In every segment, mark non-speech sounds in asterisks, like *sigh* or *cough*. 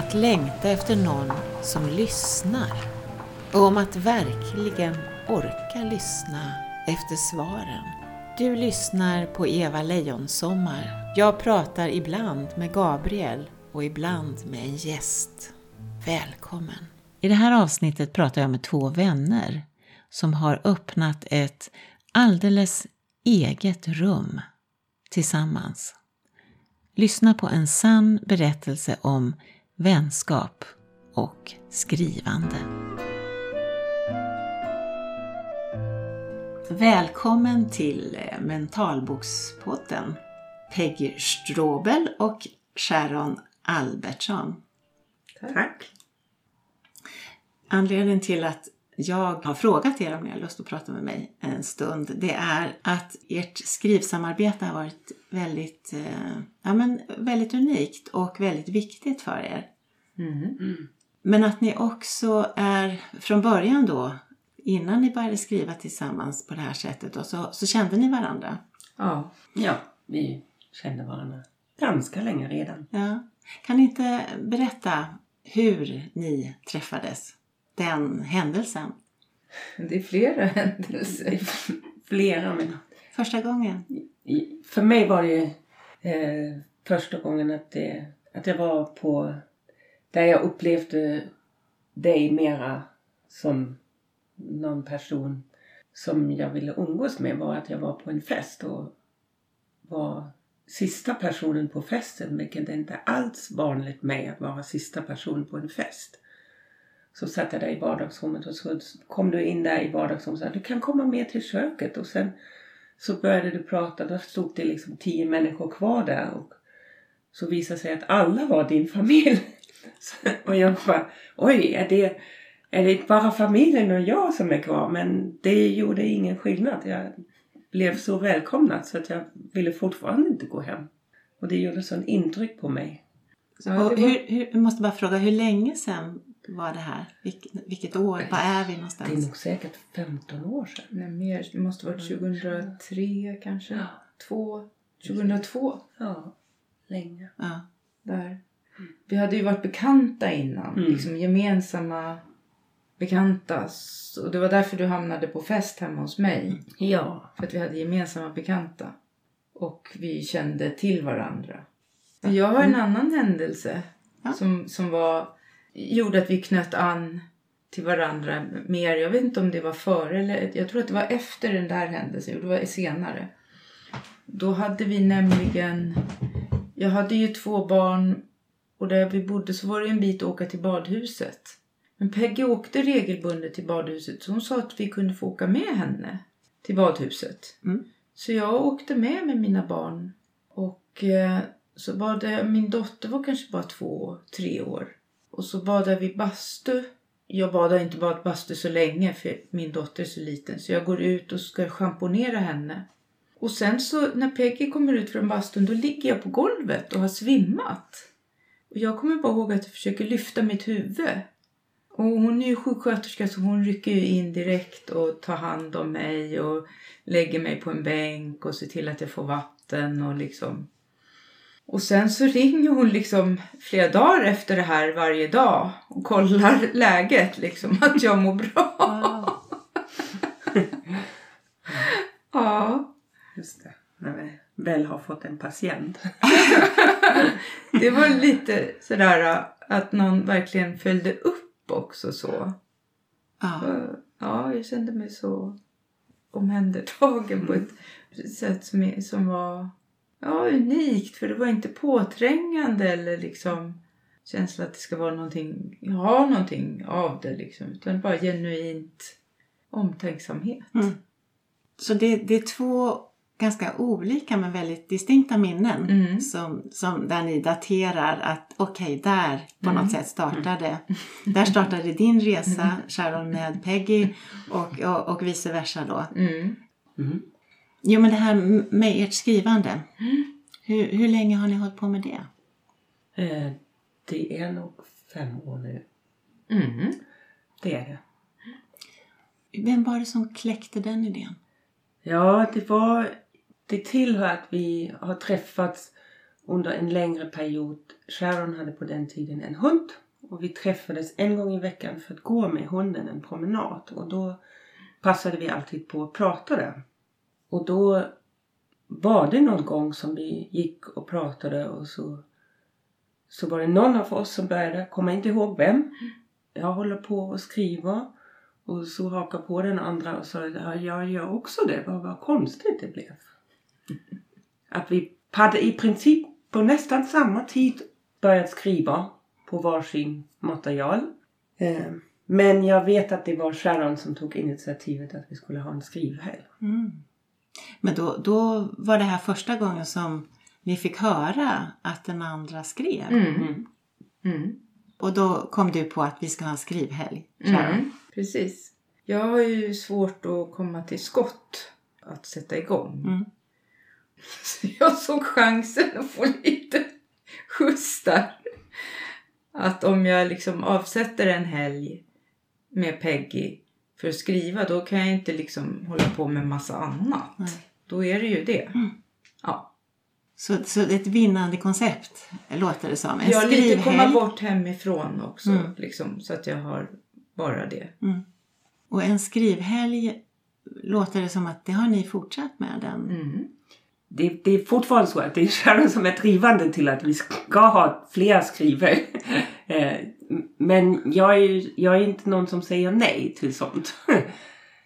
att längta efter någon som lyssnar och om att verkligen orka lyssna efter svaren. Du lyssnar på Eva Lejonsommar. Jag pratar ibland med Gabriel och ibland med en gäst. Välkommen! I det här avsnittet pratar jag med två vänner som har öppnat ett alldeles eget rum tillsammans. Lyssna på en sann berättelse om vänskap och skrivande. Välkommen till Mentalbokspodden Peggy Strobel och Sharon Albertsson. Tack. Anledningen till att jag har frågat er om ni har lust att prata med mig en stund, det är att ert skrivsamarbete har varit väldigt, eh, ja, men väldigt unikt och väldigt viktigt för er. Mm. Men att ni också är, från början då, innan ni började skriva tillsammans på det här sättet, då, så, så kände ni varandra. Ja. ja, vi kände varandra ganska länge redan. Ja. Kan ni inte berätta hur ni träffades? Den händelsen. Det är flera händelser. Flera, men Första gången? för mig var det eh, första gången att, det, att jag var på där jag upplevde dig mera som någon person som jag ville umgås med var att jag var på en fest och var sista personen på festen, vilket inte alls vanligt med att vara sista person på en fest. Så satt jag där i vardagsrummet och så kom du in där i vardagsrummet och sa du kan komma med till köket och sen så började du prata, då stod det liksom tio människor kvar där och så visade sig att alla var din familj. *laughs* Så- och jag bara, oj, är det, är det bara familjen och jag som är kvar? Men det gjorde ingen skillnad. Jag blev så välkomnad så att jag ville fortfarande inte gå hem. Och det gjorde sån intryck på mig. Det var- hur, hur, jag måste bara fråga, hur länge sedan var det här? Vilk, vilket år? Var är vi Det är någonstans? nog säkert 15 år sedan. Nej, mer. Det måste varit 2003 kanske. Två, 2002. Ja, länge. Ja. Där. Vi hade ju varit bekanta innan. Mm. Liksom gemensamma bekanta. Så det var därför du hamnade på fest hemma hos mig. Ja. För att vi hade gemensamma bekanta. Och vi kände till varandra. Jag har en annan händelse Ja. som, som var, gjorde att vi knöt an till varandra mer. Jag vet inte om det var före eller jag tror att det var efter den där händelsen. Det var senare. Då hade vi nämligen, jag hade ju två barn och där vi bodde så var det en bit att åka till badhuset. Men Peggy åkte regelbundet till badhuset så hon sa att vi kunde få åka med henne till badhuset. Mm. Så jag åkte med med mina barn och eh, så badade min dotter var kanske bara två, tre år. Och så badade vi bastu. Jag badar inte bara bastu så länge för min dotter är så liten så jag går ut och ska schamponera henne. Och sen så när Peggy kommer ut från bastun då ligger jag på golvet och har svimmat. Och jag kommer bara ihåg att jag försöker lyfta mitt huvud. Och hon är ju sjuksköterska så hon rycker ju in direkt och tar hand om mig och lägger mig på en bänk och ser till att jag får vatten och liksom. Och sen så ringer hon liksom flera dagar efter det här varje dag och kollar *laughs* läget liksom att jag mår bra. *laughs* Ja, Just det. När vi väl har fått en patient. *laughs* det var lite sådär att någon verkligen följde upp också så. Ja. Ja, jag kände mig så omhändertagen på ett sätt som, som var ja, unikt. För det var inte påträngande eller liksom känsla att det ska vara någonting, ha någonting av det liksom. Utan bara genuint omtänksamhet. Mm. Så det, det är två ganska olika men väldigt distinkta minnen Mm. som, som där ni daterar att okej, där på Mm. något sätt startade. Där startade din resa, Sharon med Peggy och, och, och vice versa då. Jo men det här med ert skrivande. Mm. Hur, hur länge har ni hållit på med det? Eh, det är nog fem år nu. Mm. Det är det. Vem var det som kläckte den idén? Ja, det var... Det tillhör att vi har träffats under en längre period. Sharon hade på den tiden en hund och vi träffades en gång i veckan för att gå med hunden en promenad och då passade vi alltid på att prata där. Och då var det någon gång som vi gick och pratade och så, så var det någon av oss som började, kommer inte ihåg vem. Jag håller på att skriva och så hakar på den andra och sa ja, jag gör också det. Vad, vad konstigt det blev. *laughs* Att vi hade i princip på nästan samma tid börjat skriva på varsin material. Eh, men jag vet att det var Sharon som tog initiativet att vi skulle ha en skrivhelg. Mm. Men då, då var det här första gången som ni fick höra att den andra skrev. Mm. Mm. Och då kom du på att vi ska ha en skrivhelg. Mm. Precis. Jag har ju svårt att komma till skott att sätta igång. Mm. *laughs* Så jag såg chansen att få lite skjuts där. Att om jag liksom avsätter en helg med Peggy för att skriva då kan jag inte liksom hålla på med massa annat. Nej. Då är det ju det. Mm. Ja. Så, så det är ett vinnande koncept, låter det som. En Jag lite komma bort hemifrån också. Mm. Liksom, så att jag har bara det. Mm. Och en skrivhelg låter det som att det har ni fortsatt med den. Mm. Det, det är fortfarande så att det är Sharon *laughs* som är drivande till att vi ska ha fler skriver. *laughs* Men jag är, jag är inte någon som säger nej till sånt. *laughs*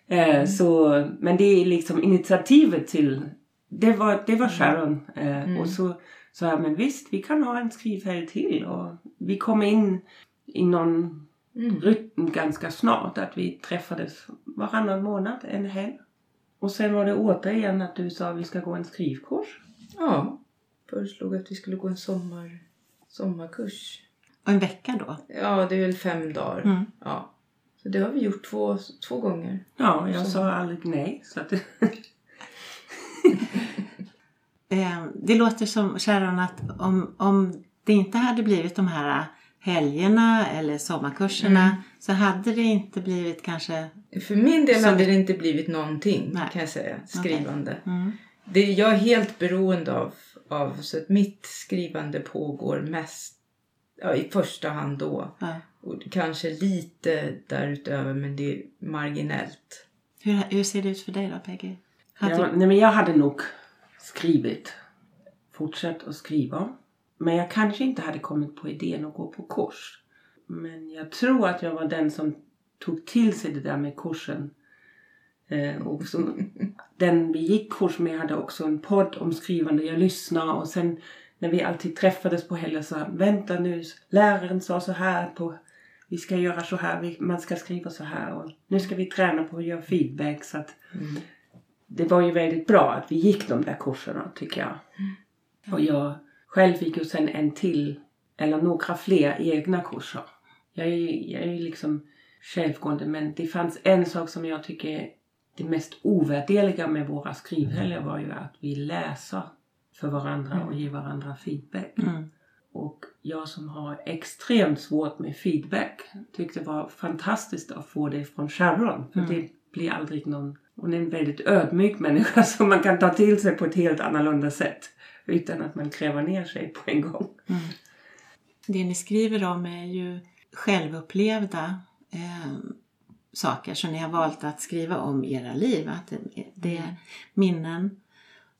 Eh, Så, men det är liksom initiativet till det var, det var Sharon. Eh, Mm. Och så sa jag, men visst vi kan ha en skrivhelg till. Och vi kom in i någon Mm. rytm ganska snart. Att vi träffades varannan månad, en helg. Och sen var det återigen att du sa att vi ska gå en skrivkurs. Ja. Föreslog att vi skulle gå en sommar, sommarkurs. Och en vecka då. Ja, det är väl fem dagar. Mm. Ja. Så det har vi gjort två, två gånger. Ja, jag Så- sa aldrig nej. Så att, *laughs* Eh, Det låter som, Sharon, att om, om det inte hade blivit de här helgerna eller sommarkurserna Mm. så hade det inte blivit kanske... För min del Så hade det- inte blivit någonting Nej. kan jag säga. Skrivande. Mm. Det jag är helt beroende av, av. Så att mitt skrivande pågår mest ja, i första hand då. Ja. Och kanske lite därutöver men det är marginellt. Hur, hur ser det ut för dig då, Peggy? Hade ja, du- nej, men jag hade nog skrivit. Fortsatt att skriva. Men jag kanske inte hade kommit på idén att gå på kurs. Men jag tror att jag var den som tog till sig det där med kursen. Eh, och som, *laughs* den vi gick kurs med hade också en podd om skrivande. Jag lyssnade och sen när vi alltid träffades på helger så vänta nu, läraren sa så här på vi ska göra så här, man ska skriva så här och nu ska vi träna på att göra feedback så att Mm. det var ju väldigt bra att vi gick de där kurserna tycker jag. Och jag själv fick ju sen en till eller några fler egna kurser. Jag är, jag är liksom självgående men det fanns en sak som jag tycker är det mest ovärderliga med våra skrivhelger var ju att vi läser för varandra och ger varandra feedback. Mm. Och jag som har extremt svårt med feedback tyckte det var fantastiskt att få det från Sharon. För det blir aldrig någon... Hon är en väldigt ödmjuk människa *laughs* som man kan ta till sig på ett helt annorlunda sätt. Utan att man kräver ner sig på en gång. Mm. Det ni skriver om är ju självupplevda eh, saker som ni har valt att skriva om i era liv. Att det, det är minnen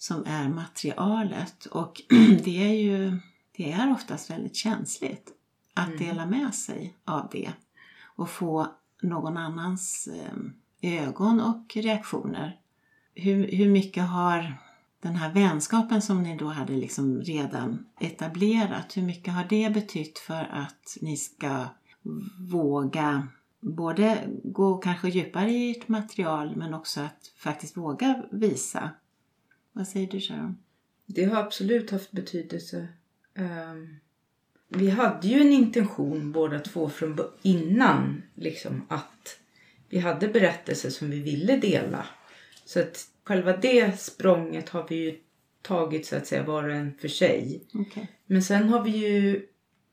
som är materialet och *clears throat* det är ju det är oftast väldigt känsligt att Mm. dela med sig av det och få någon annans eh, ögon och reaktioner. Hur, hur mycket har den här vänskapen som ni då hade liksom redan etablerat, hur mycket har det betytt för att ni ska våga både gå kanske djupare i ert material men också att faktiskt våga visa? Vad säger du Sharon? Det har absolut haft betydelse. Ehm, vi hade ju en intention båda två från innan liksom att vi hade berättelser som vi ville dela. Så att själva det språnget har vi ju tagit så att säga var och en för sig. Okej. Men sen har vi ju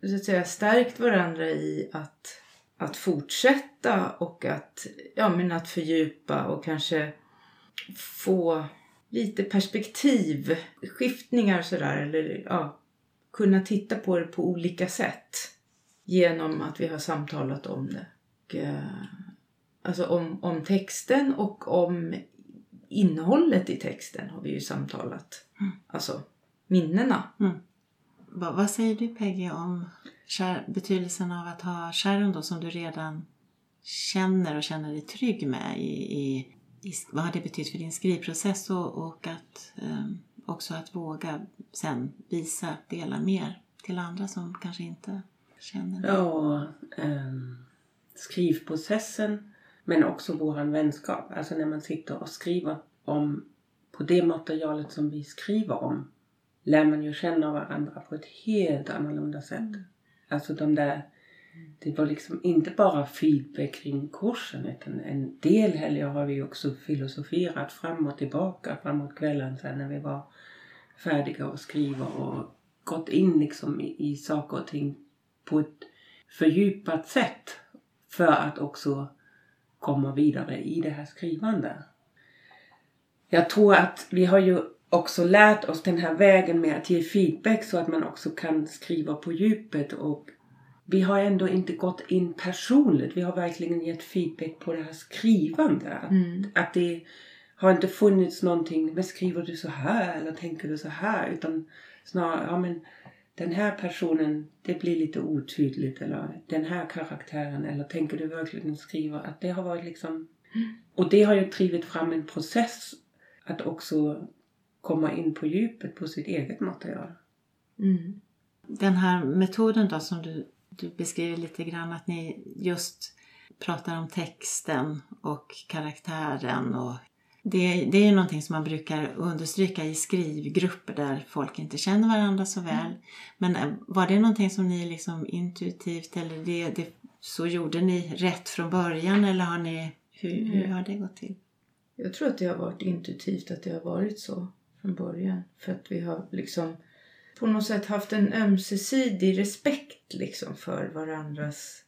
så att säga stärkt varandra i att, att fortsätta och att, ja, men att fördjupa och kanske få lite perspektiv, skiftningar sådär. Eller, ja, kunna titta på det på olika sätt genom att vi har samtalat om det. Och, eh, alltså om, om texten och om innehållet i texten har vi ju samtalat. Mm. Alltså minnena. Vad, vad säger du Peggy om kär, betydelsen av att ha Sharon då som du redan känner och känner dig trygg med i, i vad har det betytt för din skrivprocess och, och att eh, också att våga sen visa, dela mer till andra som kanske inte känner det. Ja, ehm, skrivprocessen men också våran vänskap. Alltså när man sitter och skriver om på det materialet som vi skriver om lär man ju känna varandra på ett helt annorlunda sätt. Alltså de där det var liksom inte bara feedback kring kursen utan en del helger har vi också filosoferat fram och tillbaka framåt kvällen sen när vi var färdiga och skriva och gått in liksom i, i saker och ting på ett fördjupat sätt för att också komma vidare i det här skrivandet. Jag tror att vi har ju också lärt oss den här vägen med att ge feedback så att man också kan skriva på djupet och vi har ändå inte gått in personligt. Vi har verkligen gett feedback på det här skrivande. Att, Mm. att det har inte funnits någonting, men skriver du så här eller tänker du så här? Utan snarare, ja men den här personen, det blir lite otydligt. Eller den här karaktären, eller tänker du verkligen skriva? Att det har varit liksom... Och det har ju drivit fram en process att också komma in på djupet på sitt eget material. Mm. Den här metoden då som du, du beskriver lite grann att ni just pratar om texten och karaktären och det, det är ju någonting som man brukar understryka i skrivgrupper där folk inte känner varandra så väl. Men eh, var det någonting som ni liksom intuitivt eller det, det, så gjorde ni rätt från början eller har ni, hur, hur har det gått till? Jag tror att det har varit intuitivt att det har varit så från början. För att vi har liksom på något sätt haft en ömsesidig respekt liksom för varandras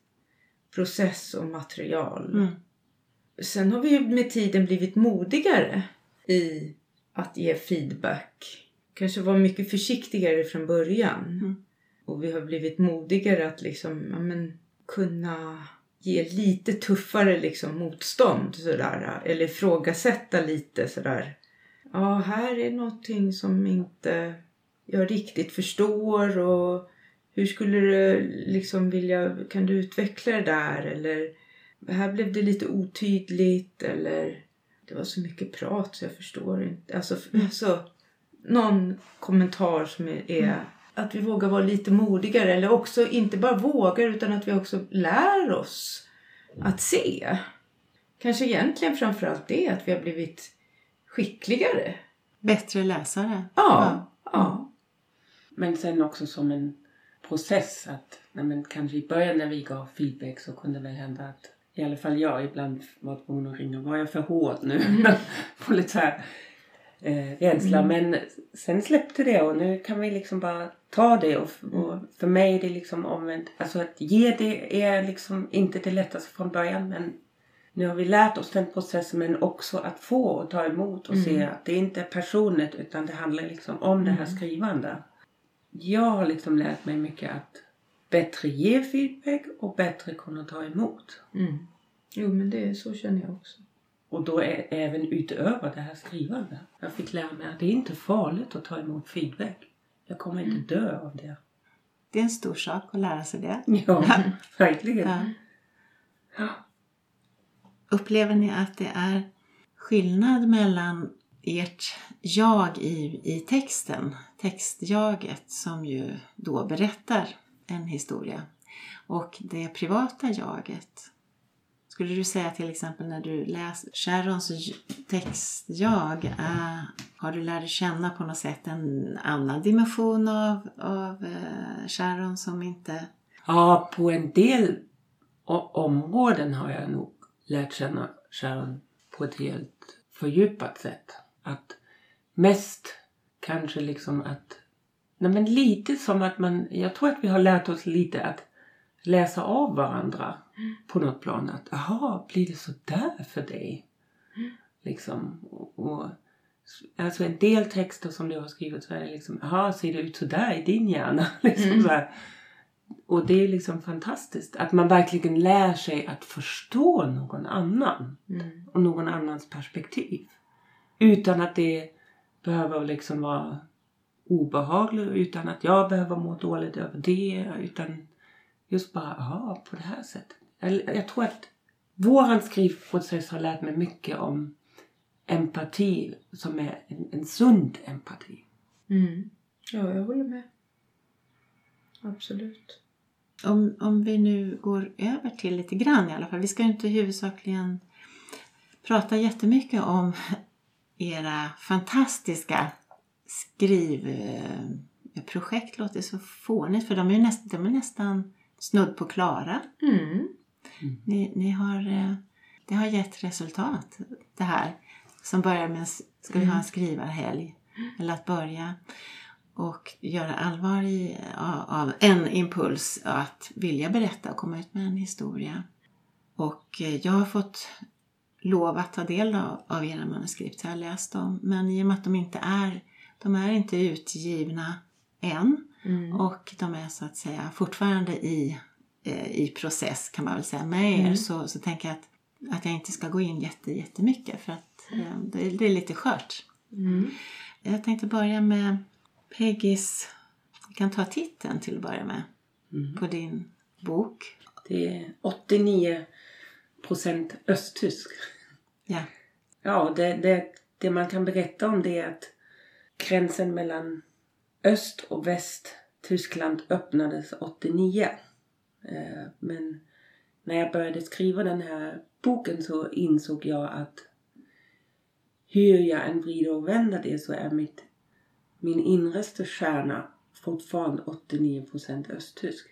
process och material. Mm. Sen har vi ju med tiden blivit modigare i att ge feedback. Kanske var mycket försiktigare från början. Mm. Och vi har blivit modigare att liksom, ja, men, kunna ge lite tuffare liksom, motstånd. Sådär, eller ifrågasätta lite sådär. Ja, här är någonting som inte jag riktigt förstår. Och hur skulle du liksom vilja, kan du utveckla det där? Eller här blev det lite otydligt. Eller det var så mycket prat så jag förstår inte. Alltså, alltså någon kommentar som är, är att vi vågar vara lite modigare. Eller också inte bara vågar utan att vi också lär oss att se. Kanske egentligen framförallt det att vi har blivit skickligare. Bättre läsare? Ja, ja. Men sen också som en process att nej men kanske i början när vi gav feedback så kunde det hända att i alla fall jag ibland var tvungen att ringa. Var jag för hård nu? *laughs* På lite så här eh, rädsla. Men sen släppte det och nu kan vi liksom bara ta det. Och, och för mig är det liksom omvänt. Alltså att ge det är liksom inte det lättaste från början. Men nu har vi lärt oss den processen men också att få och ta emot och se att det inte är personligt utan det handlar liksom om det här skrivande. Jag har liksom lärt mig mycket att bättre ge feedback och bättre kunna ta emot. Mm. Jo, men det så känner jag också. Och då är även utöver det här skrivande. Jag fick lära mig att det är inte farligt att ta emot feedback. Jag kommer inte dö av det. Det är en stor sak att lära sig det. *laughs* Ja, verkligen. Ja. Ja. Upplever ni att det är skillnad mellan ert jag i, i texten, textjaget som ju då berättar en historia, och det privata jaget? Skulle du säga till exempel när du läser Sharons textjag, äh, har du lärt dig känna på något sätt en annan dimension av, av äh, Sharon som inte... Ja, på en del områden har jag nog lärt känna Sharon på ett helt fördjupat sätt. Att mest kanske liksom att... Nej men lite som att man... Jag tror att vi har lärt oss lite att läsa av varandra på något plan. Att aha, blir det så där för dig? Liksom. Och, och Alltså en del texter som du har skrivit så är det liksom, jaha ser det ut sådär i din hjärna? *laughs* liksom Mm. så här. Och det är liksom fantastiskt att man verkligen lär sig att förstå någon annan Mm. och någon annans perspektiv. Utan att det behöver liksom vara obehagligt, utan att jag behöver må dåligt över det, utan just bara, aha, på det här sättet. Jag, jag tror att våran skrivprocess har lärt mig mycket om empati som är en, en sund empati. Mm. Ja, jag håller med. Absolut. Om, om vi nu går över till lite grann i alla fall. Vi ska ju inte huvudsakligen prata jättemycket om era fantastiska skrivprojekt. låter så fånigt för de är, näst, de är nästan snudd på klara. Mm. Ni, ni har, eh, det har gett resultat det här som börjar med ska vi ha en skrivarhelg eller att börja och göra allvar i, av, av en impuls att vilja berätta och komma ut med en historia. Och eh, jag har fått lov att ta del av, av era manuskript, jag har läst dem, men i och med att de inte är, de är inte utgivna än Mm. och de är så att säga fortfarande i, eh, i process kan man väl säga med er Mm. så, så tänker jag att, att jag inte ska gå in jätte, jättemycket för att eh, det, det är lite skört. Mm. Jag tänkte börja med Peggys, vi kan ta titeln till att börja med, Mm. på din bok. Det är 89 procent östtysk. Ja. Ja, det, det, det man kan berätta om det är att gränsen mellan öst och väst Tyskland öppnades 89. Eh, Men när jag började skriva den här boken så insåg jag att hur jag än vrider och vänder det så är mitt, min innersta kärna fortfarande 89% östtysk.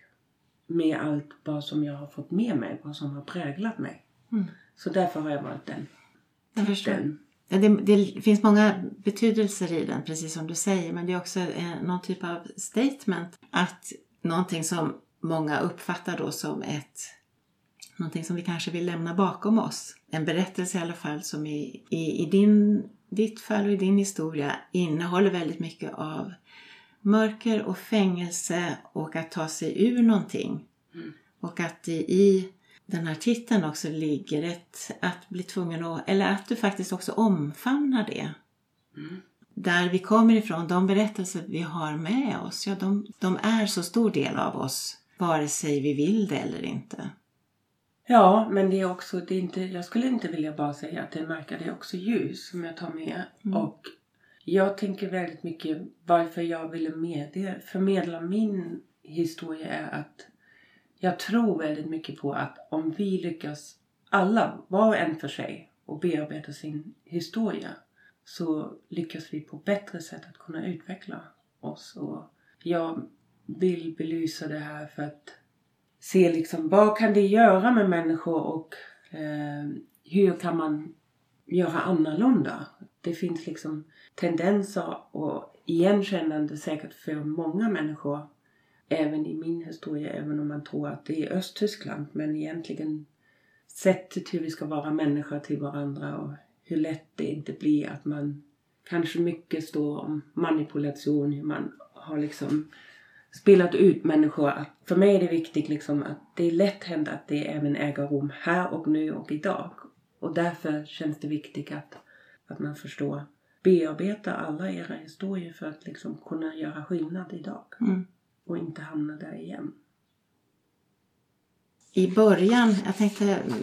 Med allt vad som jag har fått med mig, vad som har präglat mig. Mm. Så därför har jag valt den. Jag förstår. den. Ja, det, det finns många betydelser i den, precis som du säger, men det är också eh, någon typ av statement. Att någonting som många uppfattar då som ett någonting som vi kanske vill lämna bakom oss. En berättelse i alla fall som i, i, i din, ditt fall och i din historia innehåller väldigt mycket av mörker och fängelse och att ta sig ur någonting. Mm. Och att i, i den här titeln också ligger ett att bli tvungen att, eller att du faktiskt också omfamnar det. Mm. Där vi kommer ifrån, de berättelser vi har med oss, ja de, de är så stor del av oss. Vare sig vi vill det eller inte. Ja, men det är också, det är inte, jag skulle inte vilja bara säga att det är mörker, det är också ljus som jag tar med. Mm. Och jag tänker väldigt mycket varför jag ville förmedla min historia är att jag tror väldigt mycket på att om vi lyckas alla, var och en för sig, och bearbeta sin historia så lyckas vi på bättre sätt att kunna utveckla oss. Och jag vill belysa det här för att se liksom vad kan det göra med människor och eh, hur kan man göra annorlunda. Det finns liksom tendenser och igenkännande säkert för många människor även i min historia, även om man tror att det är Östtyskland. Men egentligen sättet hur vi ska vara människor till varandra och hur lätt det inte blir att man kanske mycket står om manipulation, hur man har liksom spelat ut människor. Att för mig är det viktigt liksom att det är lätt hänt att det även äger rum här och nu och idag. Och därför känns det viktigt att, att man förstår bearbeta alla era historier för att liksom kunna göra skillnad idag Mm och inte hamna där igen. I början, jag tänkte mm,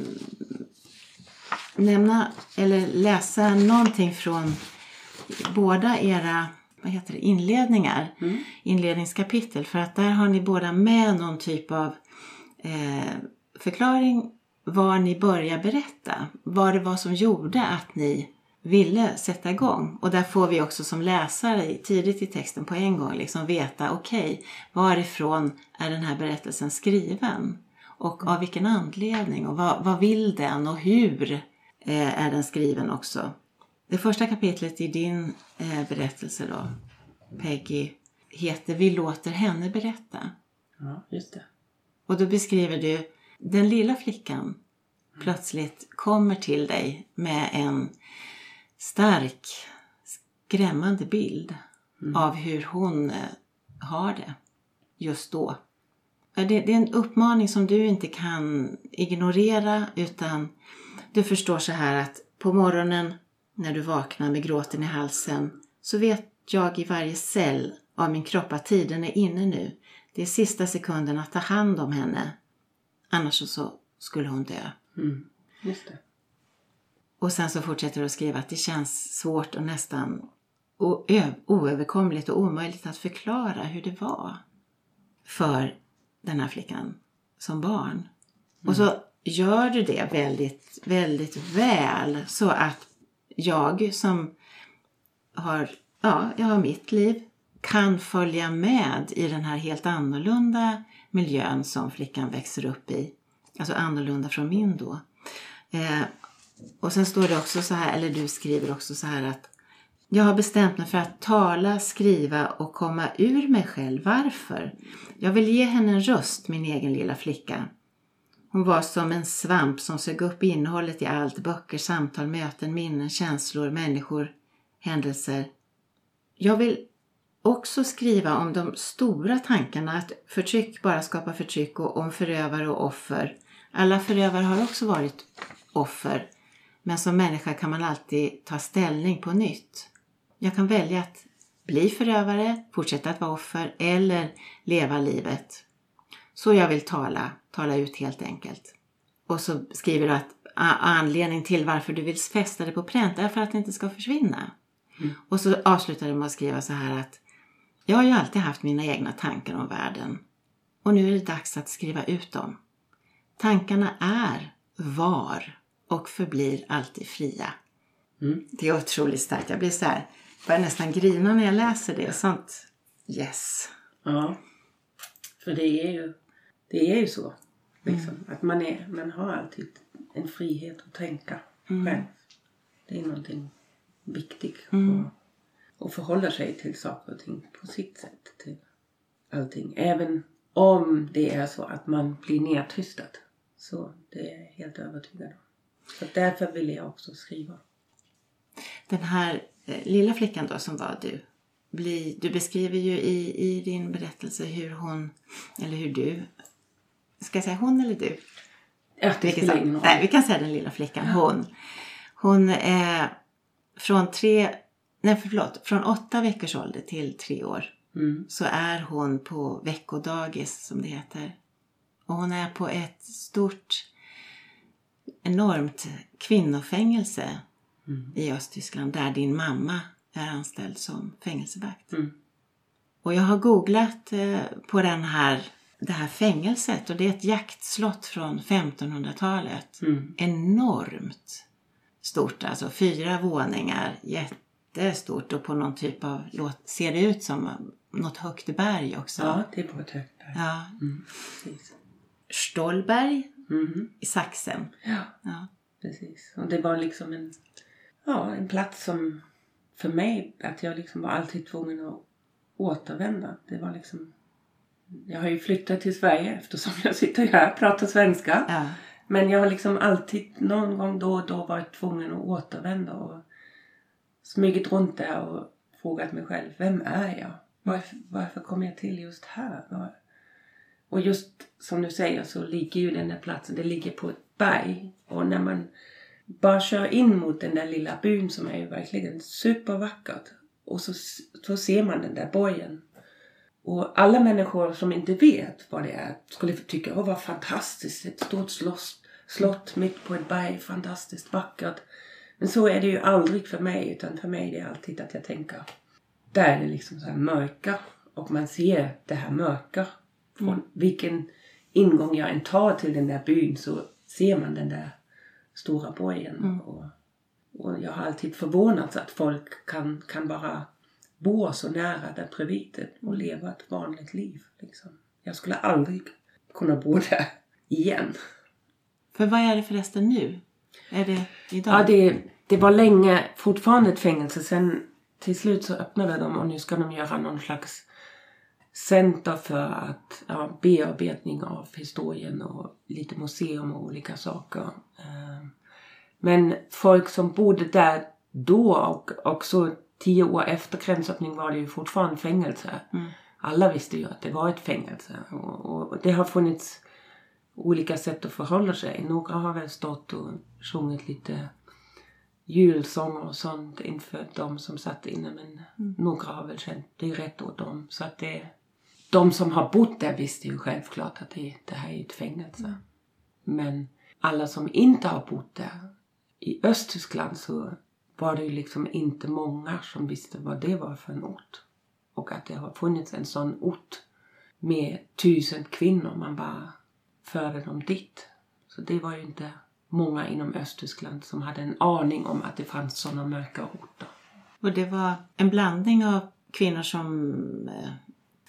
nämna eller läsa någonting från båda era vad heter det, inledningar, Mm. inledningskapitel. För att där har ni båda med någon typ av eh, förklaring var ni börjar berätta. Vad det var som gjorde att ni ville sätta igång. Och där får vi också som läsare tidigt i texten på en gång liksom veta okej, varifrån är den här berättelsen skriven? Och av vilken anledning? Och vad, vad vill den? Och hur eh, är den skriven också? Det första kapitlet i din eh, berättelse då, Peggy, heter Vi låter henne berätta. Ja, just det. Och då beskriver du den lilla flickan plötsligt kommer till dig med en stark skrämmande bild av hur hon eh, har det just då. Det, det är en uppmaning som du inte kan ignorera utan du förstår så här att på morgonen när du vaknar med gråten i halsen så vet jag i varje cell av min kropp att tiden är inne nu. Det är sista sekunden att ta hand om henne. Annars så skulle hon dö. Mm. Just det. Och sen så fortsätter du att skriva att det känns svårt och nästan oöverkomligt och omöjligt att förklara hur det var för den här flickan som barn. Och så gör du det väldigt, väldigt väl så att jag som har, ja, jag har mitt liv kan följa med i den här helt annorlunda miljön som flickan växer upp i. Alltså annorlunda från min då. Eh, och sen står det också så här, eller du skriver också så här att jag har bestämt mig för att tala, skriva och komma ur mig själv. Varför? Jag vill ge henne en röst, min egen lilla flicka. Hon var som en svamp som sög upp innehållet i allt. Böcker, samtal, möten, minnen, känslor, människor, händelser. Jag vill också skriva om de stora tankarna att förtryck bara skapar förtryck och om förövare och offer. Alla förövare har också varit offer. Men som människa kan man alltid ta ställning på nytt. Jag kan välja att bli förövare, fortsätta att vara offer eller leva livet. Så jag vill tala, tala ut helt enkelt. Och så skriver du att a- anledning till varför du vill fästa det på pränt är för att det inte ska försvinna. Och så avslutar du med att skriva så här att jag har ju alltid haft mina egna tankar om världen. Och nu är det dags att skriva ut dem. Tankarna är, var och förblir alltid fria. Mm. Det är otroligt starkt. Jag blir så här, börjar nästan grina när jag läser det. Sånt, yes. Ja. För det är ju, det är ju så. Liksom, Att man, är, man har alltid en frihet att tänka själv. Det är någonting viktigt. Och, och förhålla sig till saker och ting på sitt sätt. Till allting. Även om det är så att man blir nedtystad. Så det är jag helt övertygad om. Så därför vill jag också skriva. Den här eh, lilla flickan då som var du. Bli, du beskriver ju i, i din berättelse hur hon, eller hur du, ska jag säga hon eller du? Ja, det Vilket spelar ingen roll. Nej, vi kan säga den lilla flickan. Hon. Hon är från tre, nej förlåt, från åtta veckors ålder till tre år. Mm. Så är hon på veckodagis som det heter. Och hon är på ett stort, enormt kvinnofängelse i Östtyskland där din mamma är anställd som fängelsevakt. Mm. Och jag har googlat eh, på den här, det här fängelset och det är ett jaktslott från 1500-talet. Mm. Enormt stort, alltså fyra våningar, jättestort och på någon typ av, ser det ut som något högt berg också. Ja, det är på ett högt berg. Ja. Mm. Stolberg Mhm. i Sachsen. Ja. Ja. Precis. Och det var liksom en, ja, en plats som för mig, att jag liksom var alltid tvungen att återvända. Det var liksom... Jag har ju flyttat till Sverige eftersom jag sitter här och pratar svenska. Ja. Men jag har liksom alltid någon gång då och då varit tvungen att återvända och smugit runt där och frågat mig själv, vem är jag? Varför, varför kom jag till just här? Var- och just som du säger så ligger ju den där platsen, det ligger på ett berg. Och när man bara kör in mot den där lilla byn som är ju verkligen supervackert. Och så, så ser man den där borgen. Och alla människor som inte vet vad det är skulle tycka, åh vad fantastiskt, ett stort slott, slott mitt på ett berg, fantastiskt vackert. Men så är det ju aldrig för mig, utan för mig är det alltid att jag tänker, där är det liksom så här mörka och man ser det här mörka. Från vilken ingång jag än tar till den där byn så ser man den där stora borgen. Och, och jag har alltid förvånats att folk kan, kan bara bo så nära där bredvid och leva ett vanligt liv. Liksom. Jag skulle aldrig kunna bo där igen. För vad är det förresten nu? Är det idag? Ja, det, det var länge fortfarande ett fängelse. Sen till slut så öppnade de och nu ska de göra någon slags center för att ja, bearbetning av historien och lite museum och olika saker. Eh, Men folk som bodde där då och också tio år efter gränsöppning var det ju fortfarande fängelse. Mm. Alla visste ju att det var ett fängelse. Och, och det har funnits olika sätt att förhålla sig. Några har väl stått och sjungit lite julsånger och sånt inför de som satt inne. Men Mm. några har väl känt det är rätt åt dem. Så att det, de som har bott där visste ju självklart att det, det här är ett fängelse. Men alla som inte har bott där. I Östtyskland så var det ju liksom inte många som visste vad det var för en ort. Och att det har funnits en sån ort med tusen kvinnor. Man bara förde dem dit. Så det var ju inte många inom Östtyskland som hade en aning om att det fanns sådana mörka orter. Och det var en blandning av kvinnor som...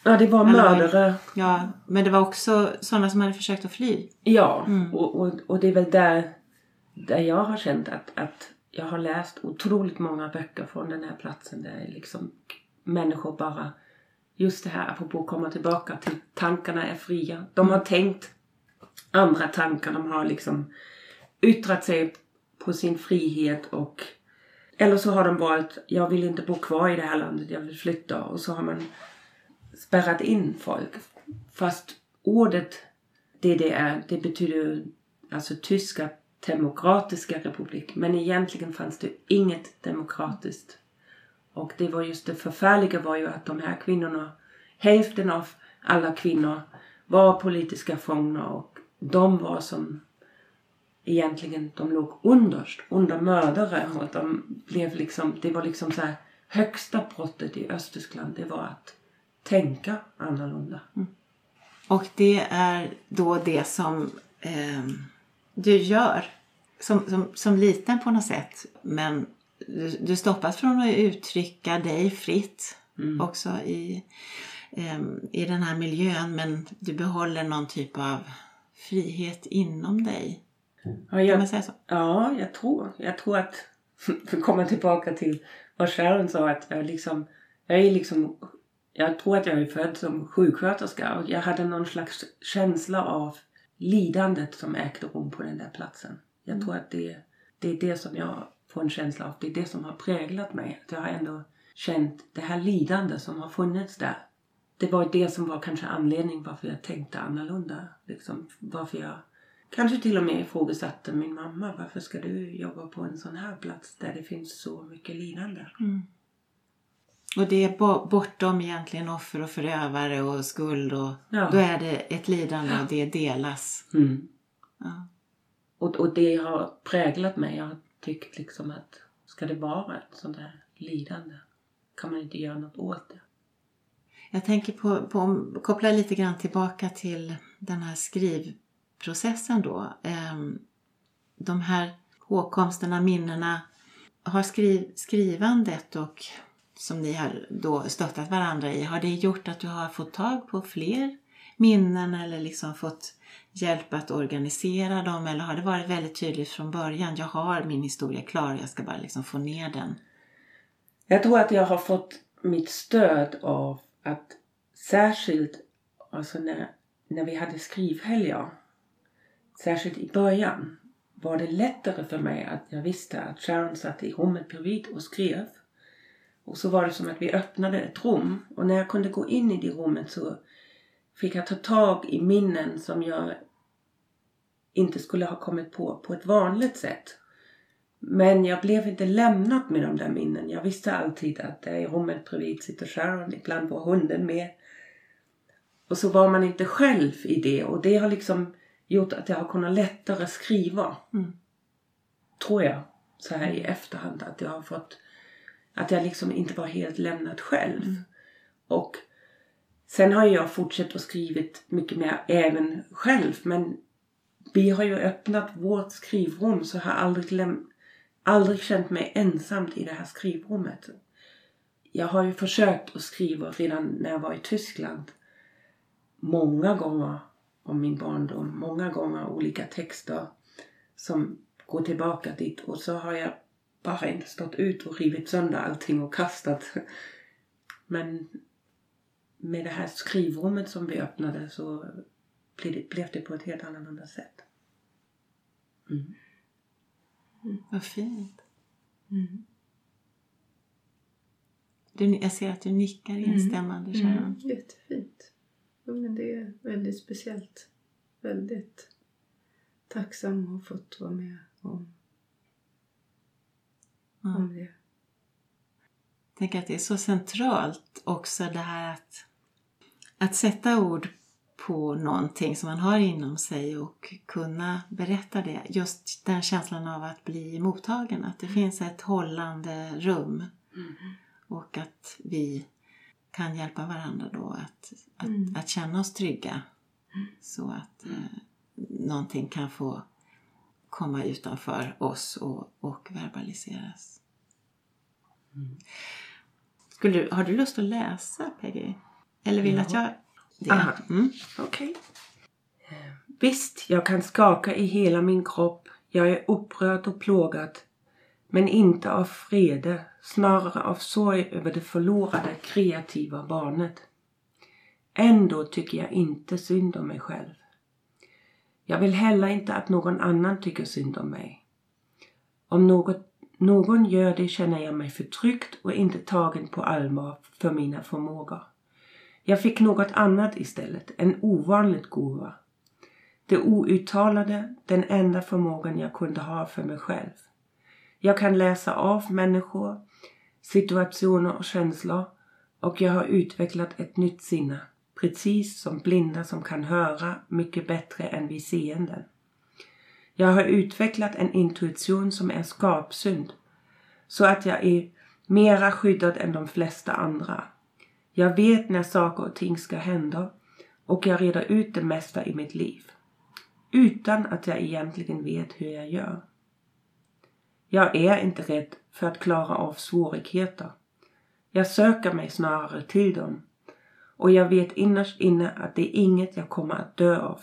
Ja, det var mördare. Ja, men det var också sådana som hade försökt att fly. Ja, Mm. och, och, och det är väl där, där jag har känt att, att jag har läst otroligt många böcker från den här platsen där liksom människor bara, just det här apropå att komma tillbaka till tankarna är fria. De har tänkt andra tankar, de har liksom yttrat sig på sin frihet och eller så har de valt, jag vill inte bo kvar i det här landet, jag vill flytta och så har man spärrat in folk. Fast ordet DDR, det betyder alltså tyska demokratiska republik. Men egentligen fanns det inget demokratiskt. Och det var just det förfärliga var ju att de här kvinnorna, hälften av alla kvinnor var politiska fångar och de var som egentligen, de låg underst, under mördare och de blev liksom, det var liksom så här högsta brottet i Östtyskland, det var att tänka annorlunda. Och det är då det som eh, du gör som, som, som liten på något sätt. Men du, du stoppas från att uttrycka dig fritt också i, eh, i den här miljön. Men du behåller någon typ av frihet inom dig. Ja, Kan jag, man säga så? Ja, jag tror. Jag tror att, *laughs* för att komma tillbaka till vad Sharon sa, att jag liksom, jag är liksom, jag tror att jag är född som sjuksköterska och jag hade någon slags känsla av lidandet som ägde rum på den där platsen. Jag tror att det, det är det som jag får en känsla av, det är det som har präglat mig. Att jag har ändå känt det här lidande som har funnits där. Det var det som var kanske anledningen varför jag tänkte annorlunda. Liksom, varför jag Kanske till och med ifrågasatte min mamma. Varför ska du jobba på en sån här plats där det finns så mycket lidande? Mm. Och det är bo- bortom egentligen offer och förövare och skuld. Och, Ja. Då är det ett lidande och det delas. Mm. Ja. Och, och det har präglat mig. Jag har tyckt liksom att ska det vara ett sånt här lidande kan man inte göra något åt det. Jag tänker på, på koppla lite grann tillbaka till den här skrivprocessen då. Ehm, De här hågkomsterna, minnena. Har skriv, skrivandet och som ni har då stöttat varandra i, har det gjort att du har fått tag på fler minnen eller liksom fått hjälp att organisera dem? Eller har det varit väldigt tydligt från början, jag har min historia klar, jag ska bara liksom få ner den? Jag tror att jag har fått mitt stöd av att särskilt alltså när, när vi hade skrivhelger, särskilt i början, var det lättare för mig att jag visste att Sharon satt i rummet bredvid och skrev. Och så var det som att vi öppnade ett rum och när jag kunde gå in i det rummet så fick jag ta tag i minnen som jag inte skulle ha kommit på på ett vanligt sätt. Men jag blev inte lämnad med de där minnen. Jag visste alltid att i rummet bredvid sitter Sharon. Ibland var hunden med. Och så var man inte själv i det. Och det har liksom gjort att jag har kunnat lättare skriva. Mm. Tror jag. Så här i efterhand. Att jag har fått... Att jag liksom inte var helt lämnad själv. Och sen har jag fortsatt och skrivit mycket mer även själv. Men vi har ju öppnat vårt skrivrum så jag har aldrig, läm- aldrig känt mig ensamt i det här skrivrummet. Jag har ju försökt att skriva redan när jag var i Tyskland. Många gånger om min barndom. Många gånger olika texter som går tillbaka dit. Och så har jag bara inte stått ut och rivit sönder allting och kastat. Men med det här skrivrummet som vi öppnade så blev det, blev det på ett helt annorlunda sätt. Mm. Vad fint. Mm. Du, jag ser att du nickar instämmande, Mm, Sharon. jättefint. Jo, men det är väldigt speciellt. Väldigt tacksam att ha fått vara med om, Ja. om det. tänker att det är så centralt också det här att, att sätta ord på någonting som man har inom sig och kunna berätta det. Just den känslan av att bli mottagen, att det finns ett hållande rum och att vi kan hjälpa varandra då att, att, Mm. att känna oss trygga så att eh, någonting kan få komma utanför oss och, och verbaliseras. Skulle du, har du lust att läsa Peggy? Eller vill du att jag... Det? Aha. Mm. Okej. Visst, jag kan skaka i hela min kropp. Jag är upprörd och plågad. Men inte av vrede, snarare av sorg över det förlorade kreativa barnet. Ändå tycker jag inte synd om mig själv. Jag vill heller inte att någon annan tycker synd om mig. Om något, någon gör det känner jag mig förtryckt och inte tagen på allvar för mina förmågor. Jag fick något annat istället, en ovanligt gåva. Det outtalade, den enda förmågan jag kunde ha för mig själv. Jag kan läsa av människor, situationer och känslor och jag har utvecklat ett nytt sinne. Precis som blinda som kan höra mycket bättre än vi seenden. Jag har utvecklat en intuition som är skapsynd. Så att jag är mera skyddad än de flesta andra. Jag vet när saker och ting ska hända och jag reder ut det mesta i mitt liv. Utan att jag egentligen vet hur jag gör. Jag är inte rädd för att klara av svårigheter. Jag söker mig snarare till dem. Och jag vet innerst inne att det är inget jag kommer att dö av.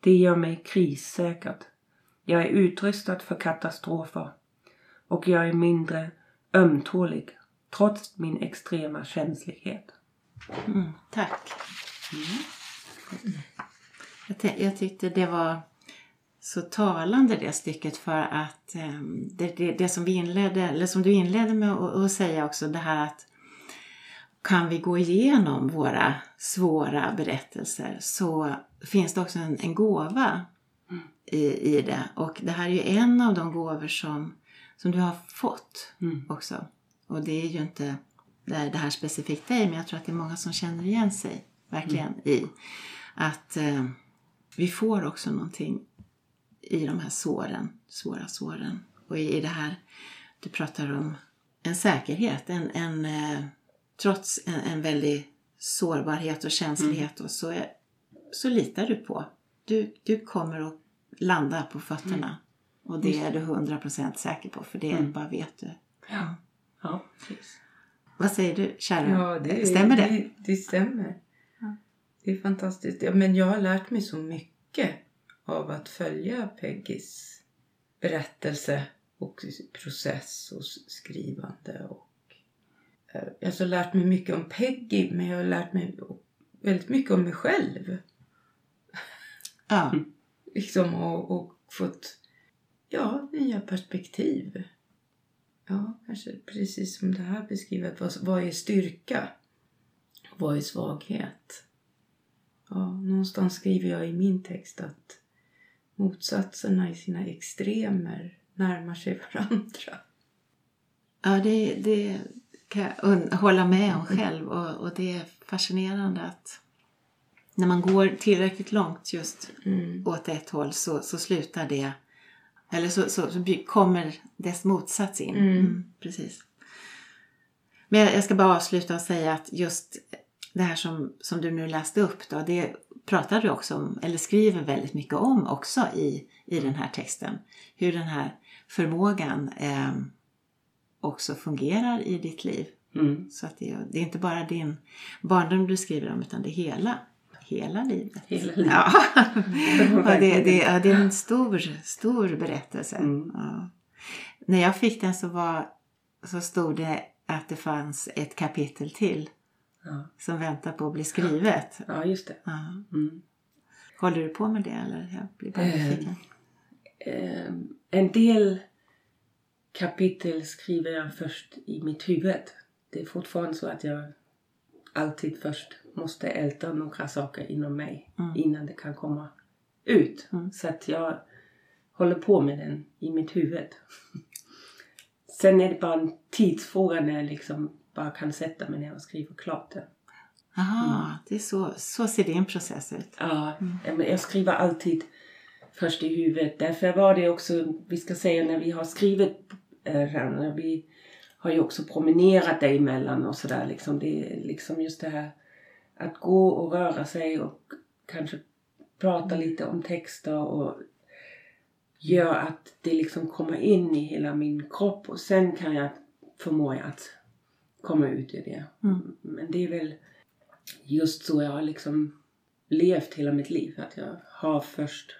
Det gör mig krissäkert. Jag är utrustad för katastrofer. Och jag är mindre ömtålig trots min extrema känslighet. Mm, tack. Jag, ty- jag tyckte det var så talande det stycket för att ehm, det, det, det som vi inledde, eller som du inledde med att säga också, det här att kan vi gå igenom våra svåra berättelser så finns det också en, en gåva i, i det. Och det här är ju en av de gåvor som, som du har fått Mm. också. Och det är ju inte det här, det här specifikt dig, men jag tror att det är många som känner igen sig verkligen i att eh, vi får också någonting i de här såren, svåra såren. Och i, i det här, du pratar om en säkerhet, en, en, eh, trots en, en väldig sårbarhet och känslighet och så, är, så litar du på. Du, du kommer att landa på fötterna. Och det är du 100% säker på, för det bara vet du. Ja. Ja, precis. Vad säger du, Sharon? Ja, det, Stämmer det? det? Det stämmer. Det är fantastiskt. Ja, men jag har lärt mig så mycket av att följa Peggys berättelse och process och skrivande. Och, eh, jag har lärt mig mycket om Peggy, men jag har lärt mig väldigt mycket om mig själv. Ja, *laughs* Liksom, och, och fått ja, nya perspektiv. Ja, kanske precis som det här beskrivet. Vad, vad är styrka? Vad är svaghet? Ja, någonstans skriver jag i min text att motsatserna i sina extremer närmar sig varandra. ja det, det kan jag hålla med om själv. Och, och det är fascinerande att när man går tillräckligt långt just Mm. åt ett håll så, så slutar det, eller så, så, så kommer dess motsats in. Mm. precis. Men jag, jag ska bara avsluta och säga att just det här som, som du nu läste upp då, det pratar du också om, eller skriver väldigt mycket om också i, i den här texten. Hur den här förmågan eh, också fungerar i ditt liv. Mm. Så att det, är- det är inte bara din barndom du skriver om utan det är hela, hela livet. Hela livet. *laughs* Ja. det, det, ja, det är en stor, stor berättelse. Mm. Ja. När jag fick den så, var, så stod det att det fanns ett kapitel till Ja. som väntar på att bli skrivet. ja, just det. Mm. Håller du på med det eller? Jag blir bara Eh. Eh, en del kapitel skriver jag först i mitt huvud. det är fortfarande så att jag alltid först måste älta några saker inom mig Mm. innan det kan komma ut. Mm. Så att jag håller på med den i mitt huvud. *laughs* Sen är det bara en tidsfråga när jag liksom bara kan sätta mig ner och skriva klart det. Aha, det är så, så ser din process ut. Ja, men jag skriver alltid först i huvudet. Därför var det också, vi ska säga när vi har skrivit äh, när vi har ju också promenerat däremellan och sådär liksom. Det är liksom just det här att gå och röra sig och kanske prata lite om texter och gör att det liksom kommer in i hela min kropp och sen kan jag förmå att komma ut ur det. Mm. Men det är väl just så jag har liksom levt hela mitt liv. Att jag har först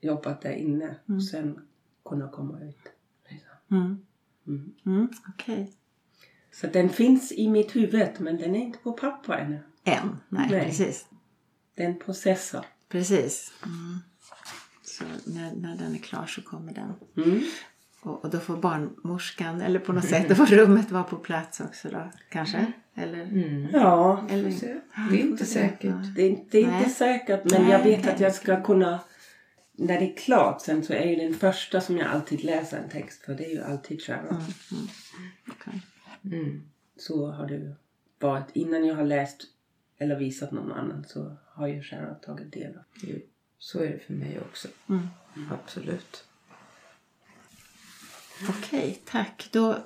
jobbat där inne och sen kunna komma ut. Mm. Mm. Mm, Okej. Så den finns i mitt huvud men den är inte på papper ännu. En, nej, Nej. precis. Den processar. Precis. Mm. Så när, när den är klar så kommer den. Mm. Och, och då får barnmorskan, eller på något sätt, då får rummet vara på plats också då, kanske? Eller? Mm. Ja, eller. Det är inte säkert. det är, det är inte säkert men Nej, jag vet att jag ska kunna när det är klart sen så är ju den första som jag alltid läser en text för det är ju alltid Sharon. Okej. Mm. Så har det varit. Innan jag har läst eller visat någon annan så har ju Sharon tagit del av Jo, Så är det för mig också. Mm. Absolut. Okej, tack. Då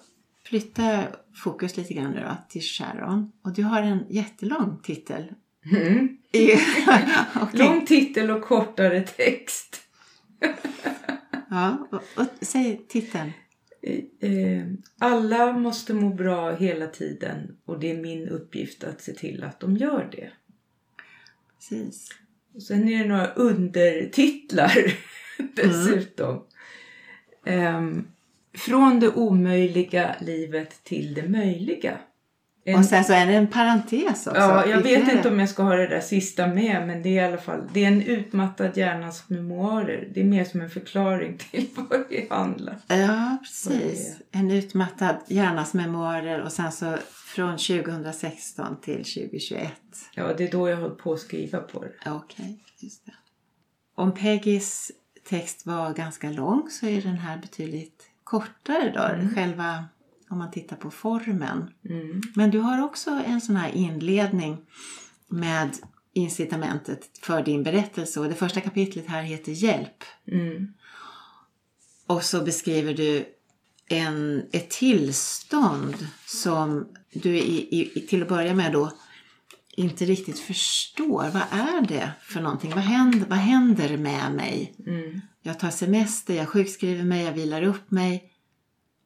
flyttar jag fokus lite grann då till Sharon. Och du har en jättelång titel. Mm. *laughs* *laughs* Okej. Lång titel och kortare text. *laughs* Ja, och, och, säg titeln. Eh, Alla måste må bra hela tiden och det är min uppgift att se till att de gör det. Precis. Och sen är det några undertitlar dessutom. Ehm, från det omöjliga livet till det möjliga. En- Och sen så är det en parentes också. ja, jag vet inte om jag ska ha det där sista med men det är i alla fall det är en utmattad hjärnas memoarer. Det är mer som en förklaring till *laughs* vad det handlar. Ja, precis. En utmattad hjärnas memoarer och sen så från 2016 till 2021. Ja, det är då jag håller på att skriva på det. Okej, just det. Om Peggys text var ganska lång så är den här betydligt kortare då. Själva, om man tittar på formen. Mm. Men du har också en sån här inledning med incitamentet för din berättelse. Och det första kapitlet här heter Hjälp. Mm. Och så beskriver du en, ett tillstånd som du i, i, till att börja med då inte riktigt förstår. Vad är det för någonting? Vad händer, vad händer med mig? Mm. Jag tar semester, jag sjukskriver mig, jag vilar upp mig.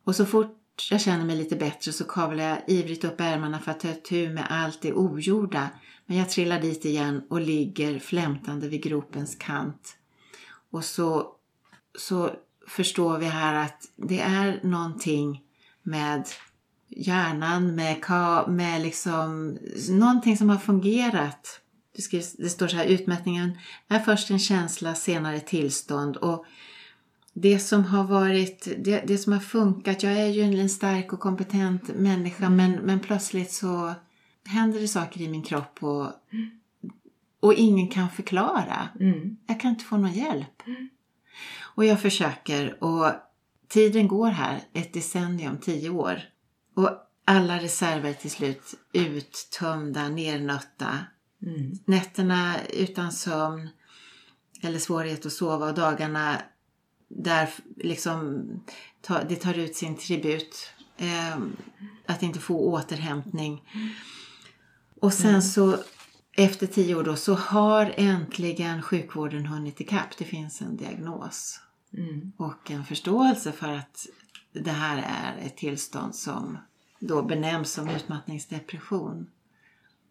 Och så fort jag känner mig lite bättre så kavlar jag ivrigt upp ärmarna för att ta tur med allt det ogjorda. Men jag trillar dit igen och ligger flämtande vid gropens kant. Och så, så förstår vi här att det är någonting med hjärnan, med, med liksom någonting som har fungerat. Det, skrivs, det står så här, utmättningen är först en känsla, senare tillstånd. Och det som har varit, det, det som har funkat, jag är ju en stark och kompetent människa men, men plötsligt så händer det saker i min kropp och, och ingen kan förklara. Mm. Jag kan inte få någon hjälp. Och jag försöker och tiden går här, ett decennium, tio år. Och alla reserver till slut uttömda, nernötta. Mm. Nätterna utan sömn eller svårighet att sova och dagarna där liksom ta, det tar ut sin tribut. Eh, att inte få återhämtning. Och sen så efter tio år då så har äntligen sjukvården hunnit ikapp. Det finns en diagnos Mm. och en förståelse för att det här är ett tillstånd som då benämns som utmattningsdepression.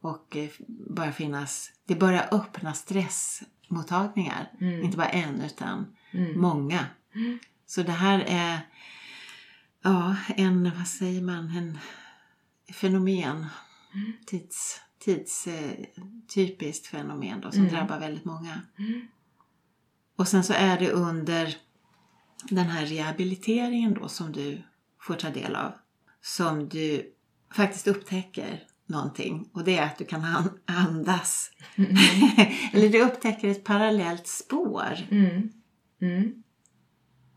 Och eh, börjar finnas, det börjar öppna stressmottagningar. Inte bara en utan många. Så det här är ja, en, vad säger man, en fenomen. Tids, tids, eh, typiskt fenomen då, som drabbar väldigt många. Och sen så är det under den här rehabiliteringen då som du får ta del av. Som du faktiskt upptäcker någonting och det är att du kan an- andas. *laughs* Eller du upptäcker ett parallellt spår Mm. Mm.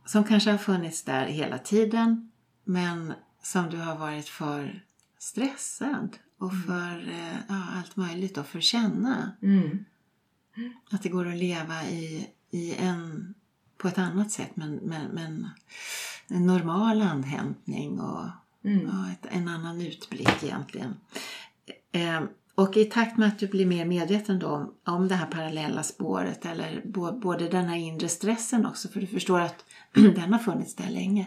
som kanske har funnits där hela tiden men som du har varit för stressad och för eh, ja, allt möjligt och för att känna. Mm. Att det går att leva i, i en, på ett annat sätt men, men, men en normal andhämtning och Mm. ja, ett, en annan utblick egentligen. Eh, och i takt med att du blir mer medveten om, om det här parallella spåret eller bo, både den här inre stressen också för du förstår att *clears throat* den har funnits där länge.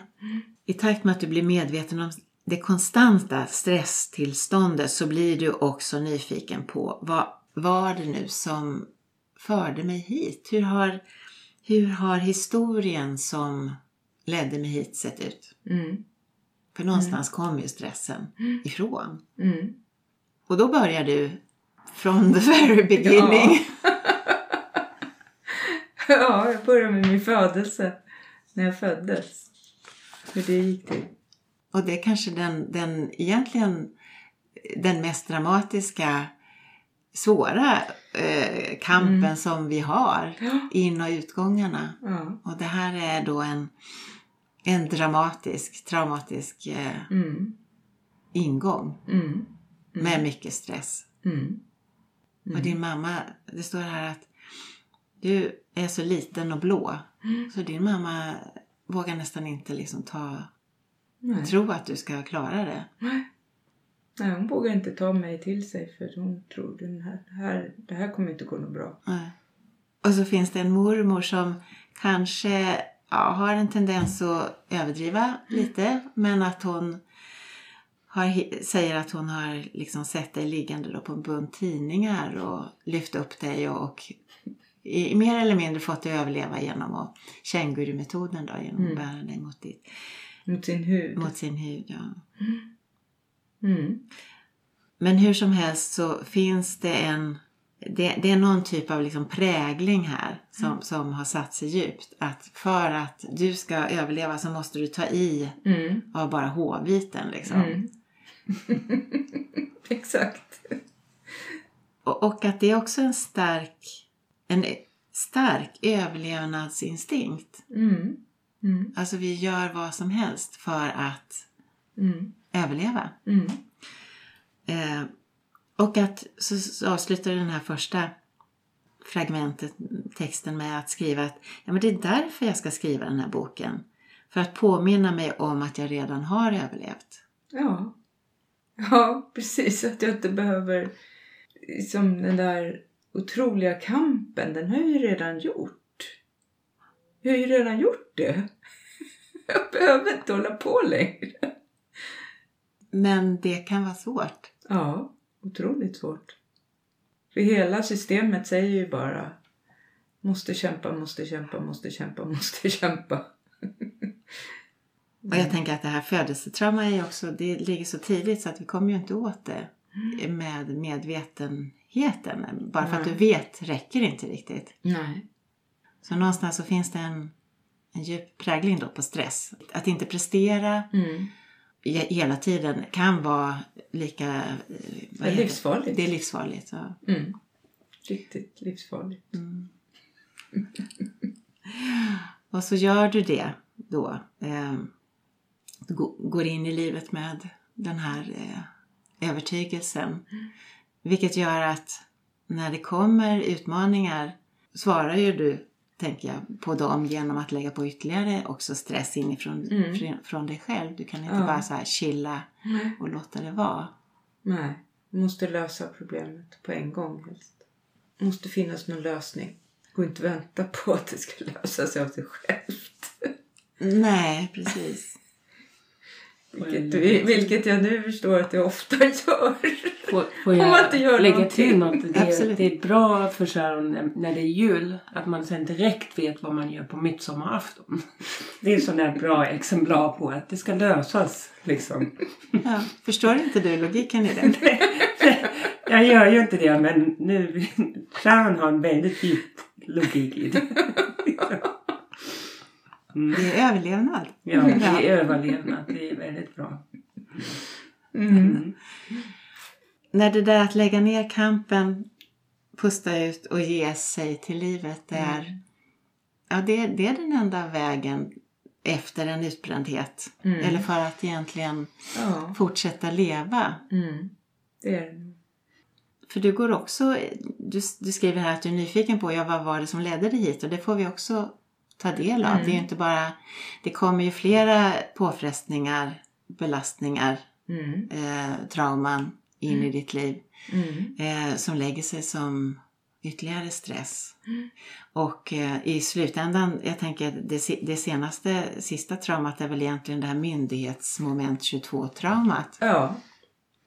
I takt med att du blir medveten om det konstanta stresstillståndet så blir du också nyfiken på vad var det nu som förde mig hit? Hur har, hur har historien som ledde mig hit sett ut? Mm. För någonstans kom ju stressen ifrån. Mm. Och då börjar du från the very beginning. *laughs* Ja, jag började med min födelse. När jag föddes. Hur det gick till. Och det är kanske den, den egentligen den mest dramatiska svåra eh, kampen som vi har. In och utgångarna. Ja. Och det här är då en, en dramatisk, traumatisk eh, Mm. ingång Mm. Med mycket stress. Mm. Och din mamma, det står här att du är så liten och blå. Så din mamma vågar nästan inte liksom ta, Nej. tro att du ska klara det. Nej, hon vågar inte ta mig till sig för hon tror den här, det här, det här kommer inte gå något bra. Nej. Och så finns det en mormor som kanske ja, har en tendens att överdriva lite. Men att hon har, säger att hon har liksom sett dig liggande på en bunt tidningar och lyft upp dig och, och i, mer eller mindre fått dig att överleva genom att kängurumetoden då, genom att bära dig mot, ditt, Mot sin hud. mot sin hud. Ja. Mm. Men hur som helst så finns det en det, det är någon typ av liksom prägling här som, som har satt sig djupt. Att för att du ska överleva så måste du ta i Mm. av bara håviten. Liksom. *laughs* Exakt. Och, och att det är också en stark, en stark överlevnadsinstinkt. Mm. Mm. Alltså vi gör vad som helst för att Mm. överleva. Mm. Eh, och att så, så avslutar den här första fragmentet, texten med att skriva att ja, men det är därför jag ska skriva den här boken. För att påminna mig om att jag redan har överlevt. Ja. *laughs* Ja, precis. Att jag inte behöver... Som den där otroliga kampen, den har jag ju redan gjort. Jag har ju redan gjort det. *laughs* Jag behöver inte hålla på längre. Men det kan vara svårt. Ja, otroligt svårt. För hela systemet säger ju bara måste kämpa, måste kämpa, måste kämpa, måste kämpa. Och jag tänker att det här födelsetrauma är också, det ligger så tidigt så att vi kommer ju inte åt det med medvetenheten. Bara för att du Nej. vet räcker inte riktigt. Nej. Så någonstans så finns det en, en djup prägling då på stress. Att inte prestera Mm. he- hela tiden kan vara lika... eh, vad är livsfarligt. Det är livsfarligt. Ja. Mm. Riktigt livsfarligt. *laughs* Och så gör du det då. Går in i livet med den här eh, övertygelsen. Vilket gör att när det kommer utmaningar svarar ju du, tänker jag, på dem genom att lägga på ytterligare också stress inifrån Mm. från, dig själv. Du kan inte Ja. bara så här chilla Nej. och låta det vara. Nej. Du måste lösa problemet på en gång helst. Det måste finnas någon lösning. Gå inte vänta på att det ska *laughs* lösa sig av sig självt. Nej, precis. Vilket, vilket jag nu förstår att jag ofta gör. Får, får Om man jag inte gör lägga någonting. till något? Det är, det är bra för så här, när- när det är jul att man sen direkt vet vad man gör på midsommarafton. *laughs* Det är sådana bra exemplar på att det ska lösas liksom. Ja. Förstår inte du logiken i det? *laughs* Jag gör ju inte det men nu Sharon har en väldigt djup logik i det. Mm. Det är överlevnad. Ja, det är överlevnad. Det är väldigt bra. Mm. När det där att lägga ner kampen, pusta ut och ge sig till livet, det är, ja, det, det är den enda vägen efter en utbrändhet. Mm. Eller för att egentligen Ja. fortsätta leva. Mm. Det är det. För du går också, du, du skriver här att du är nyfiken på, ja vad var det som ledde dig hit? Och det får vi också ta del av. Mm. Det är ju inte bara, det kommer ju flera påfrestningar, belastningar, Mm. eh, trauman in i Mm. ditt liv. Mm. eh, som lägger sig som ytterligare stress. Mm. Och eh, i slutändan, jag tänker det, det senaste, sista traumat är väl egentligen det här myndighetsmoment 22-traumat. Ja.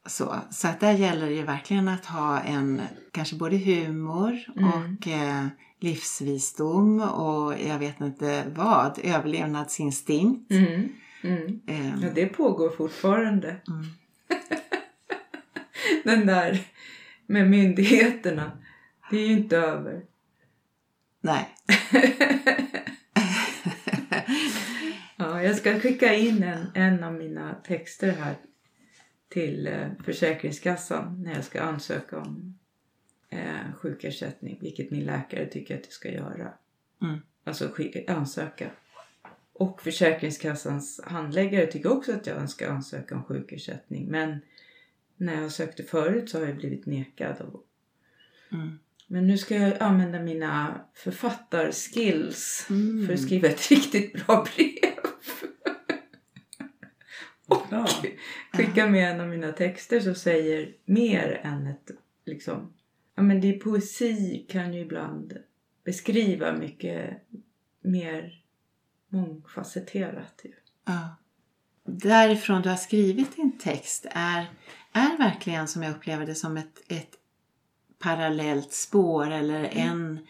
Så, så att där gäller det ju verkligen att ha en, kanske både humor Mm. och eh, livsvisdom och jag vet inte vad, överlevnadsinstinkt. Mm. Mm. Eh, Ja, det pågår fortfarande. mm. *laughs* Den där med myndigheterna. Det är ju inte över. Nej. *laughs* Ja, jag ska skicka in en, en av mina texter här till eh, Försäkringskassan när jag ska ansöka om eh, sjukersättning, vilket min läkare tycker att jag ska göra. Mm. Alltså ansöka. Och Försäkringskassans handläggare tycker också att jag ska ansöka om sjukersättning. Men när jag sökte förut så har jag blivit nekad. Och, Mm. men nu ska jag använda mina författarskills Mm. för att skriva ett riktigt bra brev. Bra. Skicka med en av mina texter som säger mer än ett liksom. Ja men det är poesi kan ju ibland beskriva mycket mer mångfacetterat. Ju. Ja. Därifrån du har skrivit din text är, är verkligen som jag upplever det som ett, ett parallellt spår eller en,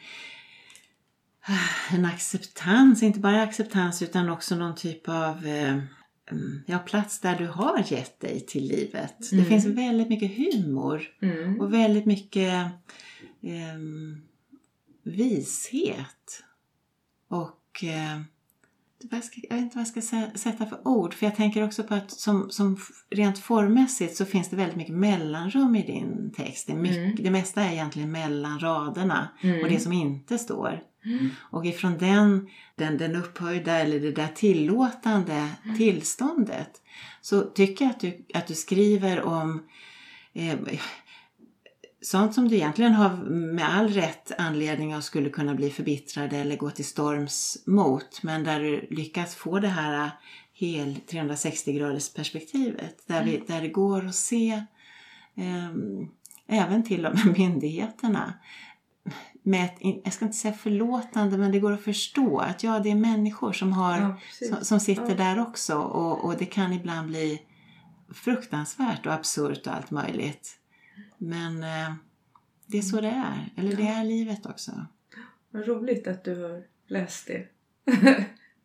en acceptans, inte bara acceptans utan också någon typ av eh, mm, ja, plats där du har gett dig till livet. Det Mm. finns väldigt mycket humor Mm. och väldigt mycket ehm, vishet. Och eh, jag, ska, jag vet inte vad jag ska sä- sätta för ord. För jag tänker också på att som, som rent formmässigt så finns det väldigt mycket mellanrum i din text. Det, mycket, Mm. det mesta är egentligen mellan raderna Mm. och det som inte står. Mm. Och ifrån den, den, den upphöjda eller det där tillåtande tillståndet så tycker jag att du, att du skriver om eh, sånt som du egentligen har med all rätt anledning och skulle kunna bli förbittrad eller gå till storms mot. Men där du lyckas få det här hel 360 graders perspektivet. Där, vi, där det går att se ehm, även till och med *laughs* myndigheterna med ett, jag ska inte säga förlåtande, men det går att förstå att ja, det är människor som, har, Ja, som, som sitter Ja. där också och, och det kan ibland bli fruktansvärt och absurt och allt möjligt. Men eh, det är så det är, eller det är livet också. Vad roligt att du har läst det.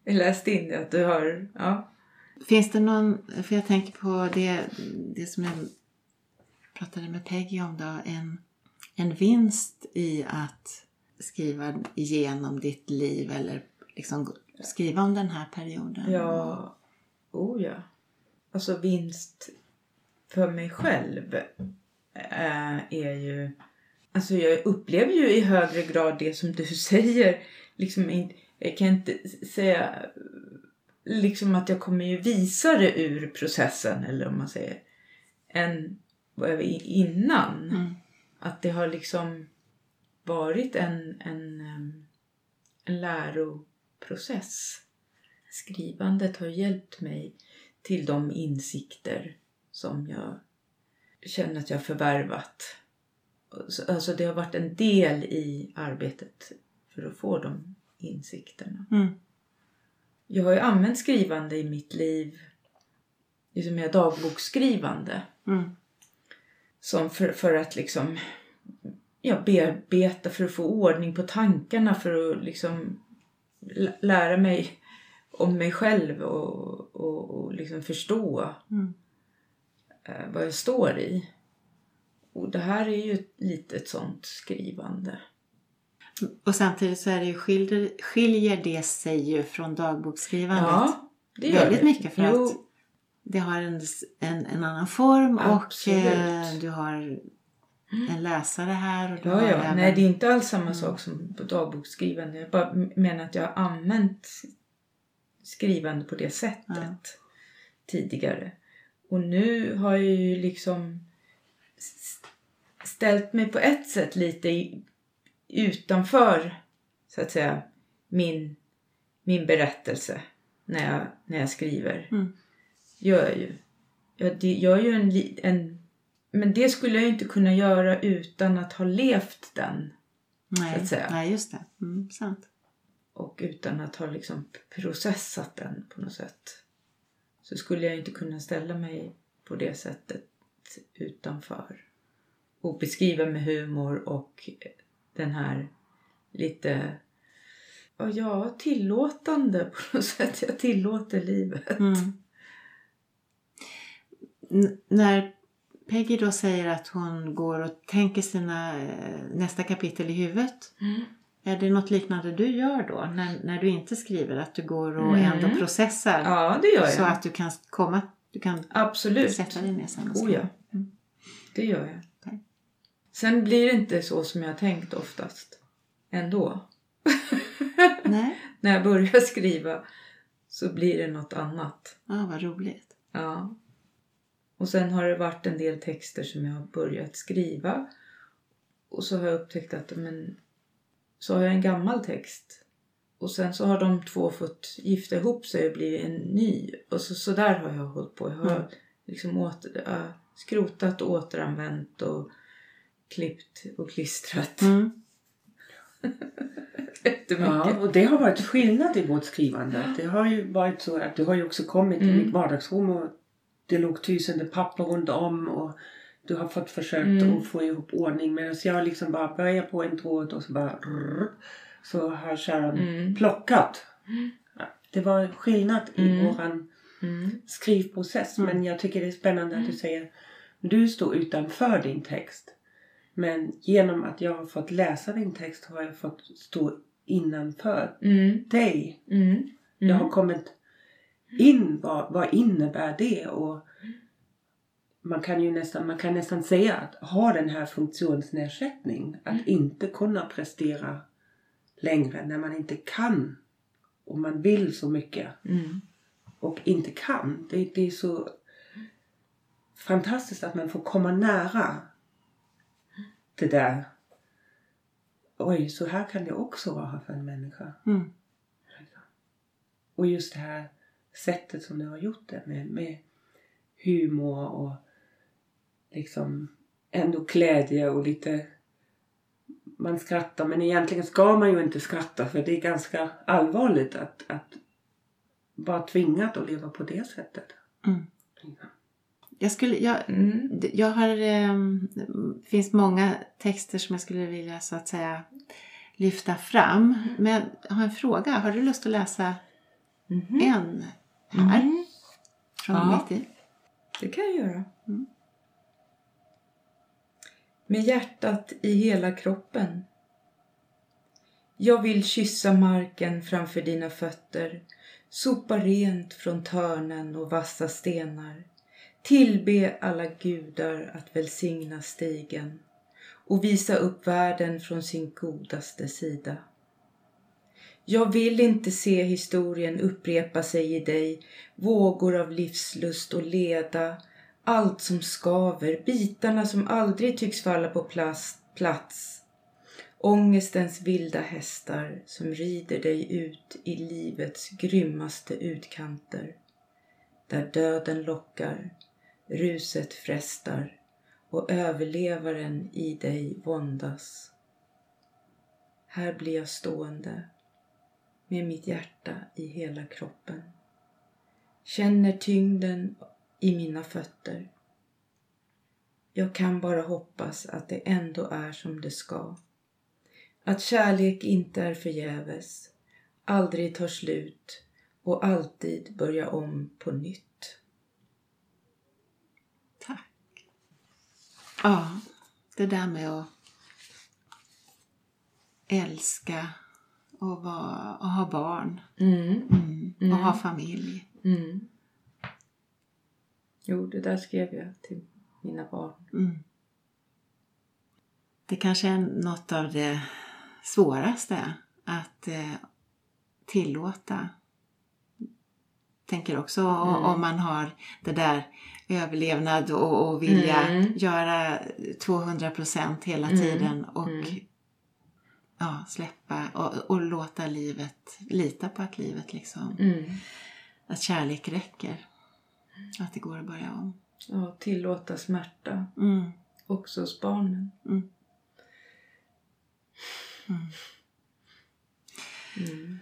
*laughs* läst in det, att du har... Ja. Finns det någon, för jag tänker på det, det som jag pratade med Peggy om då, en, en vinst i att skriva igenom ditt liv eller liksom skriva om den här perioden. Ja, oh ja. Alltså vinst för mig själv eh, är ju... Alltså jag upplever ju i högre grad det som du *laughs* säger. Liksom jag kan inte säga liksom att jag kommer ju visa det ur processen eller om man säger än vad jag var innan. Mm. Att det har liksom varit en, en, en läroprocess. Skrivandet har hjälpt mig till de insikter som jag känner att jag förvärvat. Så- Alltså det har varit en del i arbetet för att få de insikterna. Mm. Jag har ju använt skrivande i mitt liv, liksom mer dagboksskrivande. Mm. Som för, för att liksom ja, bearbeta, för att få ordning på tankarna, för att liksom lä- lära mig om mig själv och, och, och liksom förstå Mm. eh, vad jag står i. Och det här är ju ett litet sånt skrivande. Och samtidigt så är det ju skiljer, skiljer det sig ju från dagboksskrivandet. Ja, det gör Väldigt det. mycket för jo, att det har en, en, en annan form Absolut. och eh, du har en läsare här. Och du Ja, har ja. även- Nej, det är inte alls samma sak som på dagboksskrivande. Jag bara menar att jag har använt skrivande på det sättet Ja. tidigare. Och nu har jag ju liksom ställt mig på ett sätt lite utanför, så att säga, min, min berättelse när jag, när jag skriver. Mm. Gör jag ju. Jag gör ju en, en... Men det skulle jag ju inte kunna göra utan att ha levt den. så nej, att säga. nej, just det. Mm, sant. Och utan att ha liksom processat den på något sätt. Så skulle jag inte kunna ställa mig på det sättet utanför. Och beskriva med humor och den här lite ja, ja, tillåtande på något sätt. Jag tillåter livet. Mm. När Peggy då säger att hon går och tänker sina eh, nästa kapitel i huvudet. Mm. Är det något liknande du gör då när, när du inte skriver? Att du går och Mm. ändå processar Ja, det gör jag. så att du kan komma, du kan Absolut. sätta dig ner sen och Oh, skriva. ja. Mm. Det gör jag. Okej. Sen blir det inte så som jag tänkt oftast. Ändå. *laughs* Nej, När jag börjar skriva så blir det något annat. ja, vad roligt. Ja. Och sen har det varit en del texter som jag har börjat skriva. Och så har jag upptäckt att men, så har jag en gammal text. Och sen så har de två fått gifta ihop sig och blivit en ny. Och så, så där har jag hållit på. Jag har Mm. liksom åter, äh, skrotat och återanvänt och klippt och klistrat. Mm. *laughs* Ja, och det har varit skillnad i vårt skrivande. Det har ju varit så att du har ju också kommit till Mm. mitt vardagsrum och det låg tusende papper runt om och du har fått försökt Mm. att få ihop ordning medan jag liksom bara börjar på en tråd och så bara rrr, så har Sharon Mm. plockat. Ja, Det var skillnad i Mm. våran Mm. skrivprocess men jag tycker det är spännande att du säger du står utanför din text. Men genom att jag har fått läsa din text har jag fått stå innanför Mm. dig. Mm. Jag har Mm. kommit in. Vad, vad innebär det? Och man kan ju nästan, man kan nästan säga att ha den här funktionsnedsättning. Att inte kunna prestera längre när man inte kan. Och man vill så mycket Mm. och inte kan. Det, det är så fantastiskt att man får komma nära det där. Oj, så här kan det också vara för en människa. Mm. Och just det här sättet som du har gjort det med, med humor och liksom ändå glädje och lite man skrattar men egentligen ska man ju inte skratta för det är ganska allvarligt att, att vara tvingad att leva på det sättet. Mm. Jag, skulle, jag, Mm. jag har... ehm, Det finns många texter som jag skulle vilja så att säga lyfta fram. Men jag har en fråga. Har du lust att läsa Mhm. en här? Mm. Från Ja. mitt i? Det kan jag göra. Mm. Med hjärtat i hela kroppen. Jag vill kyssa marken framför dina fötter, sopa rent från törnen och vassa stenar, tillbe alla gudar att välsigna stigen och visa upp världen från sin godaste sida. Jag vill inte se historien upprepa sig i dig, vågor av livslust och leda, allt som skaver, bitarna som aldrig tycks falla på plats, plats. Ångestens vilda hästar som rider dig ut i livets grymmaste utkanter. Där döden lockar, ruset frestar och överlevaren i dig våndas. Här blir jag stående med mitt hjärta i hela kroppen. Känner tyngden i mina fötter. Jag kan bara hoppas att det ändå är som det ska. Att kärlek inte är förgäves, aldrig tar slut och alltid börjar om på nytt. Tack. Ja, det där med att älska och, vara, och ha barn Mm, mm. Mm. och ha familj. mm, Jo, det där skrev jag till mina barn. Mm. Det kanske är något av det svåraste att eh, tillåta. Tänker också Mm. om man har det där överlevnad och, och vilja Mm. göra 200 procent hela Mm. tiden och Mm. Ja, släppa och, och låta livet, lita på att livet liksom, Mm. att kärlek räcker. Att det går att börja om. Ja, tillåta smärta. Mm. Också hos barnen. Mm. Mm.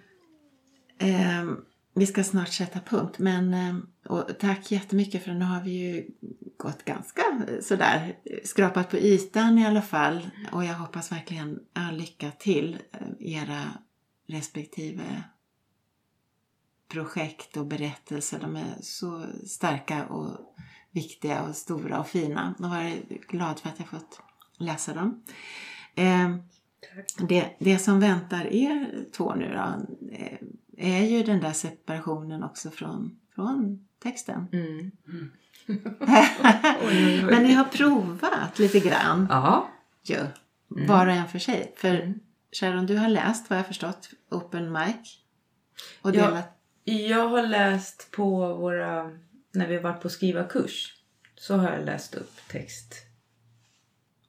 Eh, vi ska snart sätta punkt men eh, och tack jättemycket för nu har vi ju gått ganska eh, sådär skrapat på ytan i alla fall och jag hoppas verkligen all lycka till eh, era respektive projekt och berättelser. De är så starka och viktiga och stora och fina. Jag var glad för att jag fått läsa dem. Eh, det, det som väntar er två nu då eh, är ju den där separationen också från, från texten. Mm. *laughs* Men ni har provat lite grann Ja. ju. Mm. Var och en för sig. För Mm. Sharon, du har läst vad jag förstått Open Mic. Och delat. Jag har läst på våra, när vi varit på skrivarkurs, så har jag läst upp text.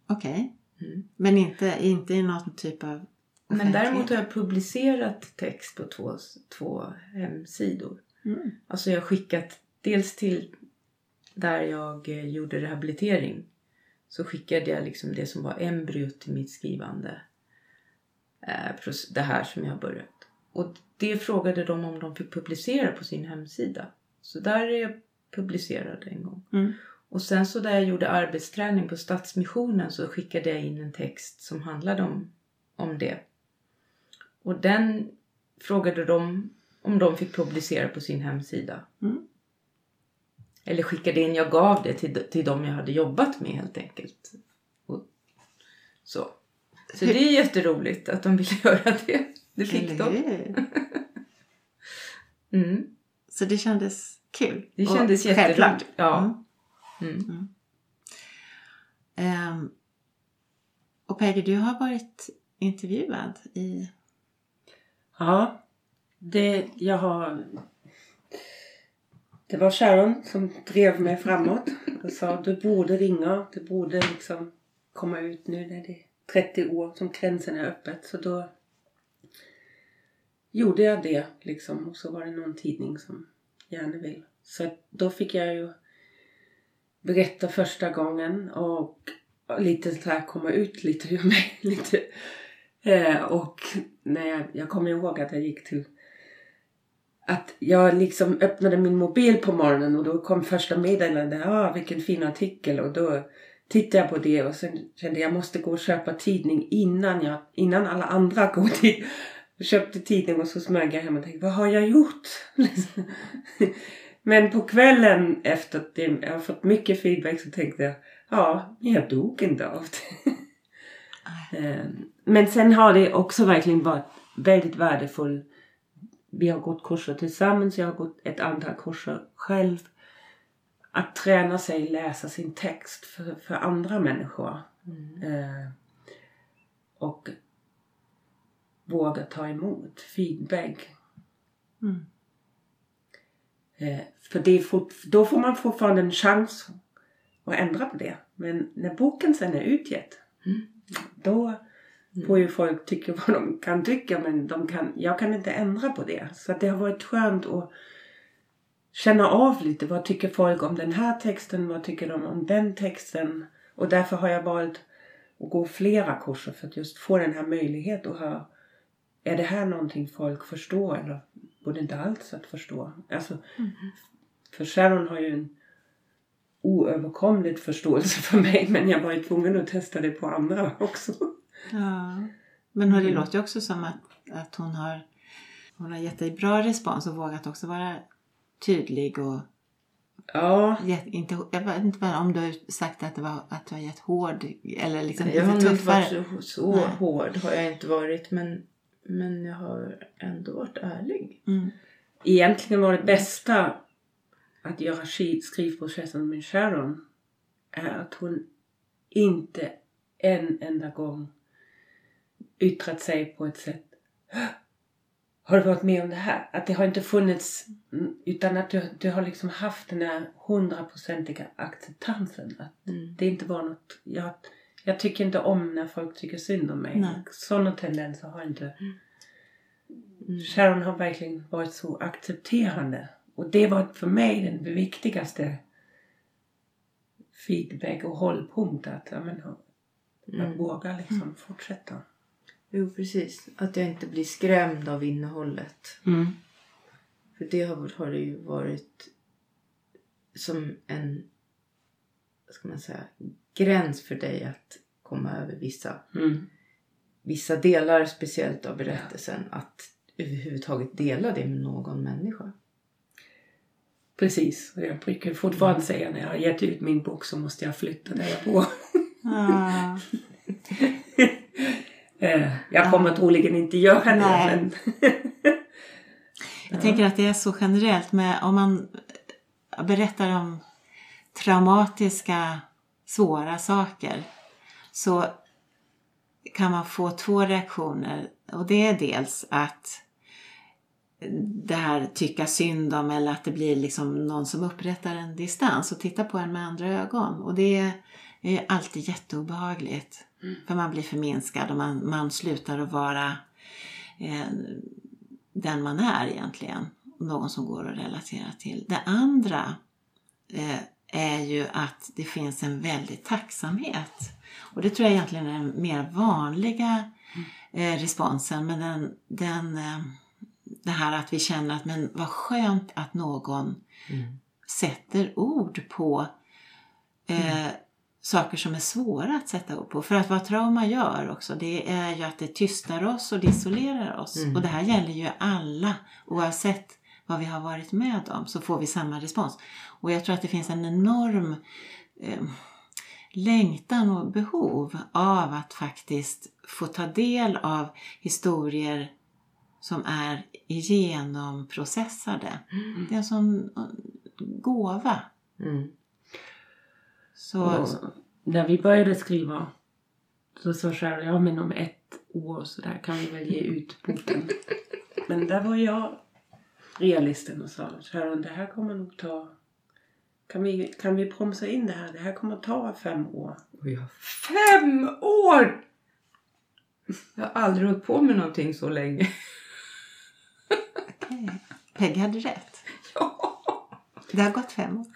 Okej. Mm. Men inte, inte i någon typ av Men däremot har jag publicerat text på två, två hemsidor. Mm. Alltså jag har skickat dels till där jag eh, gjorde rehabilitering. Så skickade jag liksom det som var embryot till mitt skrivande. Eh, det här som jag har börjat. Och det frågade de om de fick publicera på sin hemsida. Så där är jag publicerad en gång. Mm. Och sen så där jag gjorde arbetsträning på Stadsmissionen så skickade jag in en text som handlade om, om det. Och den frågade de om de fick publicera på sin hemsida. Mm. Eller skickade in, jag gav det till, till de jag hade jobbat med helt enkelt. Och, så. Så det är jätteroligt att de ville *laughs* göra det. Det fick Eller de. *laughs* Mm. Så det kändes kul. Det Och kändes självklart. jätteroligt. Ja. Mm. Ehm, och Peggy, du har varit intervjuad i... Ja, det jag har... Det var Sharon som drev mig framåt och sa du borde ringa, du borde liksom komma ut nu när det är 30 år som gränsen är öppet. Så då gjorde jag det liksom och så var det någon tidning som gärna vill. Så då fick jag ju berätta första gången och lite så här komma ut lite ur mig. *laughs* Lite. Eh, och när jag, jag kommer ihåg att jag gick till att jag liksom öppnade min mobil på morgonen och då kom första meddelandet. Ah, vilken fin artikel. Och då tittade jag på det och sen kände jag måste gå och köpa tidning innan, jag, innan alla andra *laughs* går till. Jag köpte tidning och så smög jag hem och tänkte vad har jag gjort? *laughs* Men på kvällen efter att jag har fått mycket feedback så tänkte jag ja, jag dog inte av det. Eh, Men sen har det också verkligen varit väldigt värdefullt. Vi har gått kurser tillsammans, jag har gått ett antal kurser själv. Att träna sig läsa sin text för, för andra människor. Mm. Eh, och våga ta emot feedback. Mm. Eh, för det fort, då får man fortfarande en chans att ändra på det. Men när boken sen är utgett, Mm. Då får ju folk tycka vad de kan tycka men de kan, jag kan inte ändra på det. Så att det har varit skönt att känna av lite. Vad tycker folk om den här texten? Vad tycker de om den texten? Och därför har jag valt att gå flera kurser för att just få den här möjligheten att ha är det här någonting folk förstår eller borde inte alls att förstå? Alltså, För Sharon har ju en oöverkomlig förståelse för mig men jag var ju tvungen att testa det på andra också. Ja. Men det Mm. låter ju också som att, att hon, har, hon har gett dig bra respons och vågat också vara tydlig och Ja, gett, inte, jag vet inte om du har sagt att, det var, att du har gett hård eller liksom Jag har inte varit så, så Nej. hård har jag inte varit men, men jag har ändå varit ärlig. Mm. egentligen var det bästa att göra skrivprocessen med Sharon är att hon inte en enda gång yttrat sig på ett sätt *gasps* har du varit med om det här? Att det har inte funnits mm, utan att du, du har liksom haft den här hundraprocentiga acceptansen. Att Mm. det inte var något... Jag, jag tycker inte om när folk tycker synd om mig. Nej. Sådana tendenser har inte... Mm. Sharon har verkligen varit så accepterande. Och det var för mig den viktigaste feedback och hållpunkt. Att ja, men, att Mm. våga liksom fortsätta. Jo, precis. Att jag inte blir skrämd av innehållet. Mm. För det har, har det ju varit som en, ska man säga, gräns för dig att komma över vissa, Mm. vissa delar speciellt av berättelsen. Att överhuvudtaget dela det med någon människa. Precis. Och jag brukar fortfarande säga när jag har gett ut min bok så måste jag flytta där jag bor. Ah. *laughs* Eh, jag kommer troligen inte göra det. Men Jag tänker att det är så generellt med om man berättar om traumatiska, svåra saker så kan man få två reaktioner. Och det är dels att det här tycka synd om eller att det blir liksom någon som upprättar en distans och tittar på en med andra ögon. Och det är alltid jätteobehagligt. För man blir förminskad och man, man slutar att vara eh, den man är egentligen. Någon som går att relatera till. Det andra eh, är ju att det finns en väldig tacksamhet. Och det tror jag egentligen är den mer vanliga eh, responsen. Men den, den, eh, det här att vi känner att men vad skönt att någon sätter ord på eh, saker som är svåra att sätta ord på. För att vad trauma gör också, det är ju att det tystar oss och det isolerar oss. Mm. Och det här gäller ju alla, oavsett vad vi har varit med om, så får vi samma respons. Och jag tror att det finns en enorm eh, längtan och behov av att faktiskt få ta del av historier som är genomprocessade. Det är en sån gåva. Mm. Så, och när vi började skriva så sa Sharon, ja men om ett år så där kan vi väl ge ut boken. *laughs* men där var jag realisten och sa, Sharon det här kommer nog ta kan vi, kan vi bromsa in det här? Det här kommer ta fem år. Och jag, fem år! Jag har aldrig hållit på med någonting så länge. Okej. Peggy hade rätt. Ja. Det har gått fem år.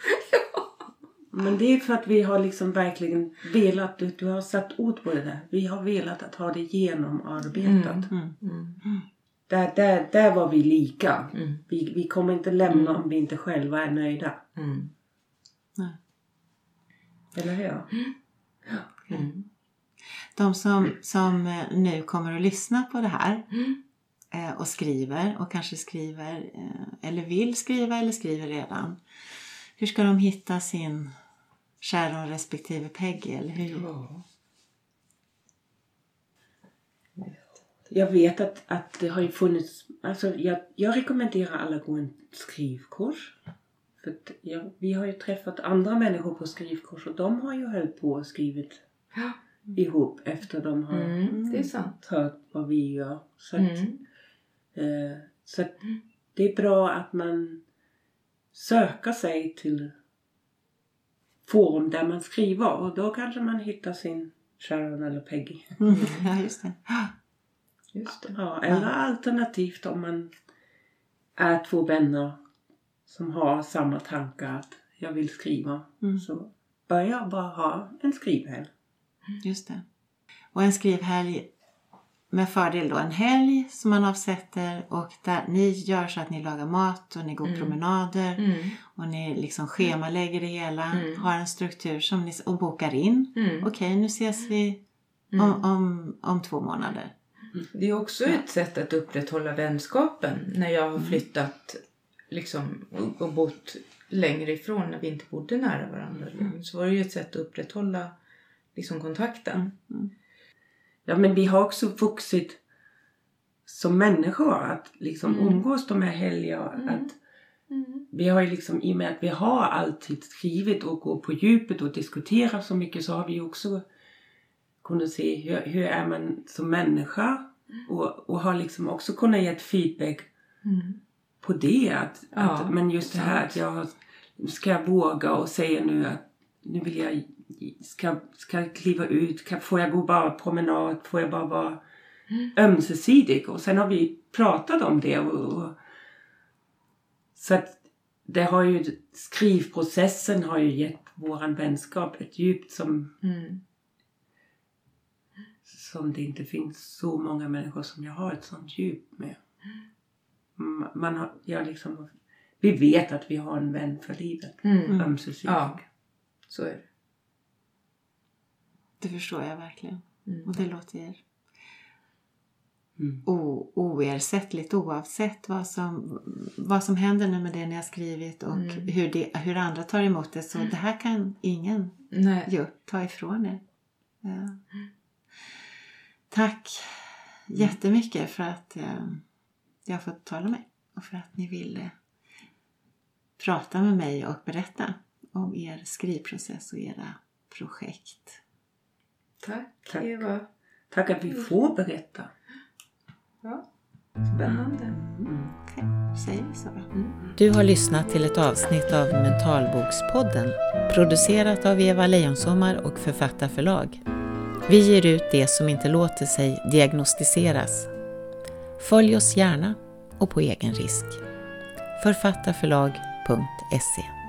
Men det är för att vi har liksom verkligen velat, du, du har satt ord på det där. Vi har velat att ha det genomarbetat. Mm. Mm. Där, där, där var vi lika. Mm. Vi, vi kommer inte lämna om vi inte själva är nöjda. Mm. Nej. Eller hur? Mm. De som, som eh, nu kommer att lyssna på det här Mm. Eh, och skriver och kanske skriver eh, eller vill skriva eller skriver redan. Hur ska de hitta sin Sharon respektive Peggy? Eller hur? Ja. Jag vet att, att det har ju funnits, alltså jag, jag rekommenderar alla att gå en skrivkurs. För att jag, vi har ju träffat andra människor på skrivkurs och de har ju hållit på och skrivit Ja. ihop efter de har Mm. Det är sant. hört vad vi gör. Så, att, Mm. Eh, så det är bra att man söker sig till forum där man skriver och då kanske man hittar sin Sharon eller Peggy. Mm. Ja, just det. Just det. Ja, eller alternativt om man är två vänner som har samma tankar att jag vill skriva. Mm. Så börja bara ha en skrivhelg. Just det. Och en skrivhelg med fördel då en helg som man avsätter och där ni gör så att ni lagar mat och ni går Mm. promenader Mm. och ni liksom schemalägger det hela, Mm. har en struktur som ni, och bokar in. Mm. Okej, nu ses vi Mm. om, om, om två månader. Det är också ett sätt att upprätthålla vänskapen när jag har flyttat liksom, och, och bott längre ifrån när vi inte bodde nära varandra. Så var det ju ett sätt att upprätthålla liksom, kontakten. Ja men vi har också vuxit som människor att liksom Mm. umgås de här helger. Mm. Att, Mm. vi har ju liksom, i och med att vi har alltid skrivit och går på djupet och diskuterar så mycket så har vi också kunnat se hur, hur är man som människa och, och har liksom också kunnat ge feedback Mm. på det. Att, Ja, att, men just det här att jag ska jag våga och säga nu att nu vill jag ska, ska jag kliva ut, kan, får jag gå bara promenad, får jag bara vara ömsesidig och sen har vi pratat om det och, och så att det har ju skrivprocessen har ju gett våran vänskap ett djup som, Mm. som det inte finns så många människor som jag har ett sånt djup med. Mm, Man har, jag liksom, vi vet att vi har en vän för livet. Mm. Ömsesidig. Ja. Så är det. Det förstår jag verkligen. Mm. Och det låter Mm. o- oersättligt oavsett vad som, vad som händer nu med det ni har skrivit och Mm. hur, det, hur andra tar emot det. Så det här kan ingen Nej. ju, ta ifrån er. Ja. Tack jättemycket för att eh, jag har fått tala med och för att ni ville prata med mig och berätta om er skrivprocess och era projekt. Tack, Tack. Eva. Tack att vi får berätta. Ja. Spännande. Okej, säger vi så då. Du har lyssnat till ett avsnitt av Mentalbokspodden producerat av Eva Lejonsommar och Författarförlag. Vi ger ut det som inte låter sig diagnostiseras. Följ oss gärna och på egen risk. Författarförlag.se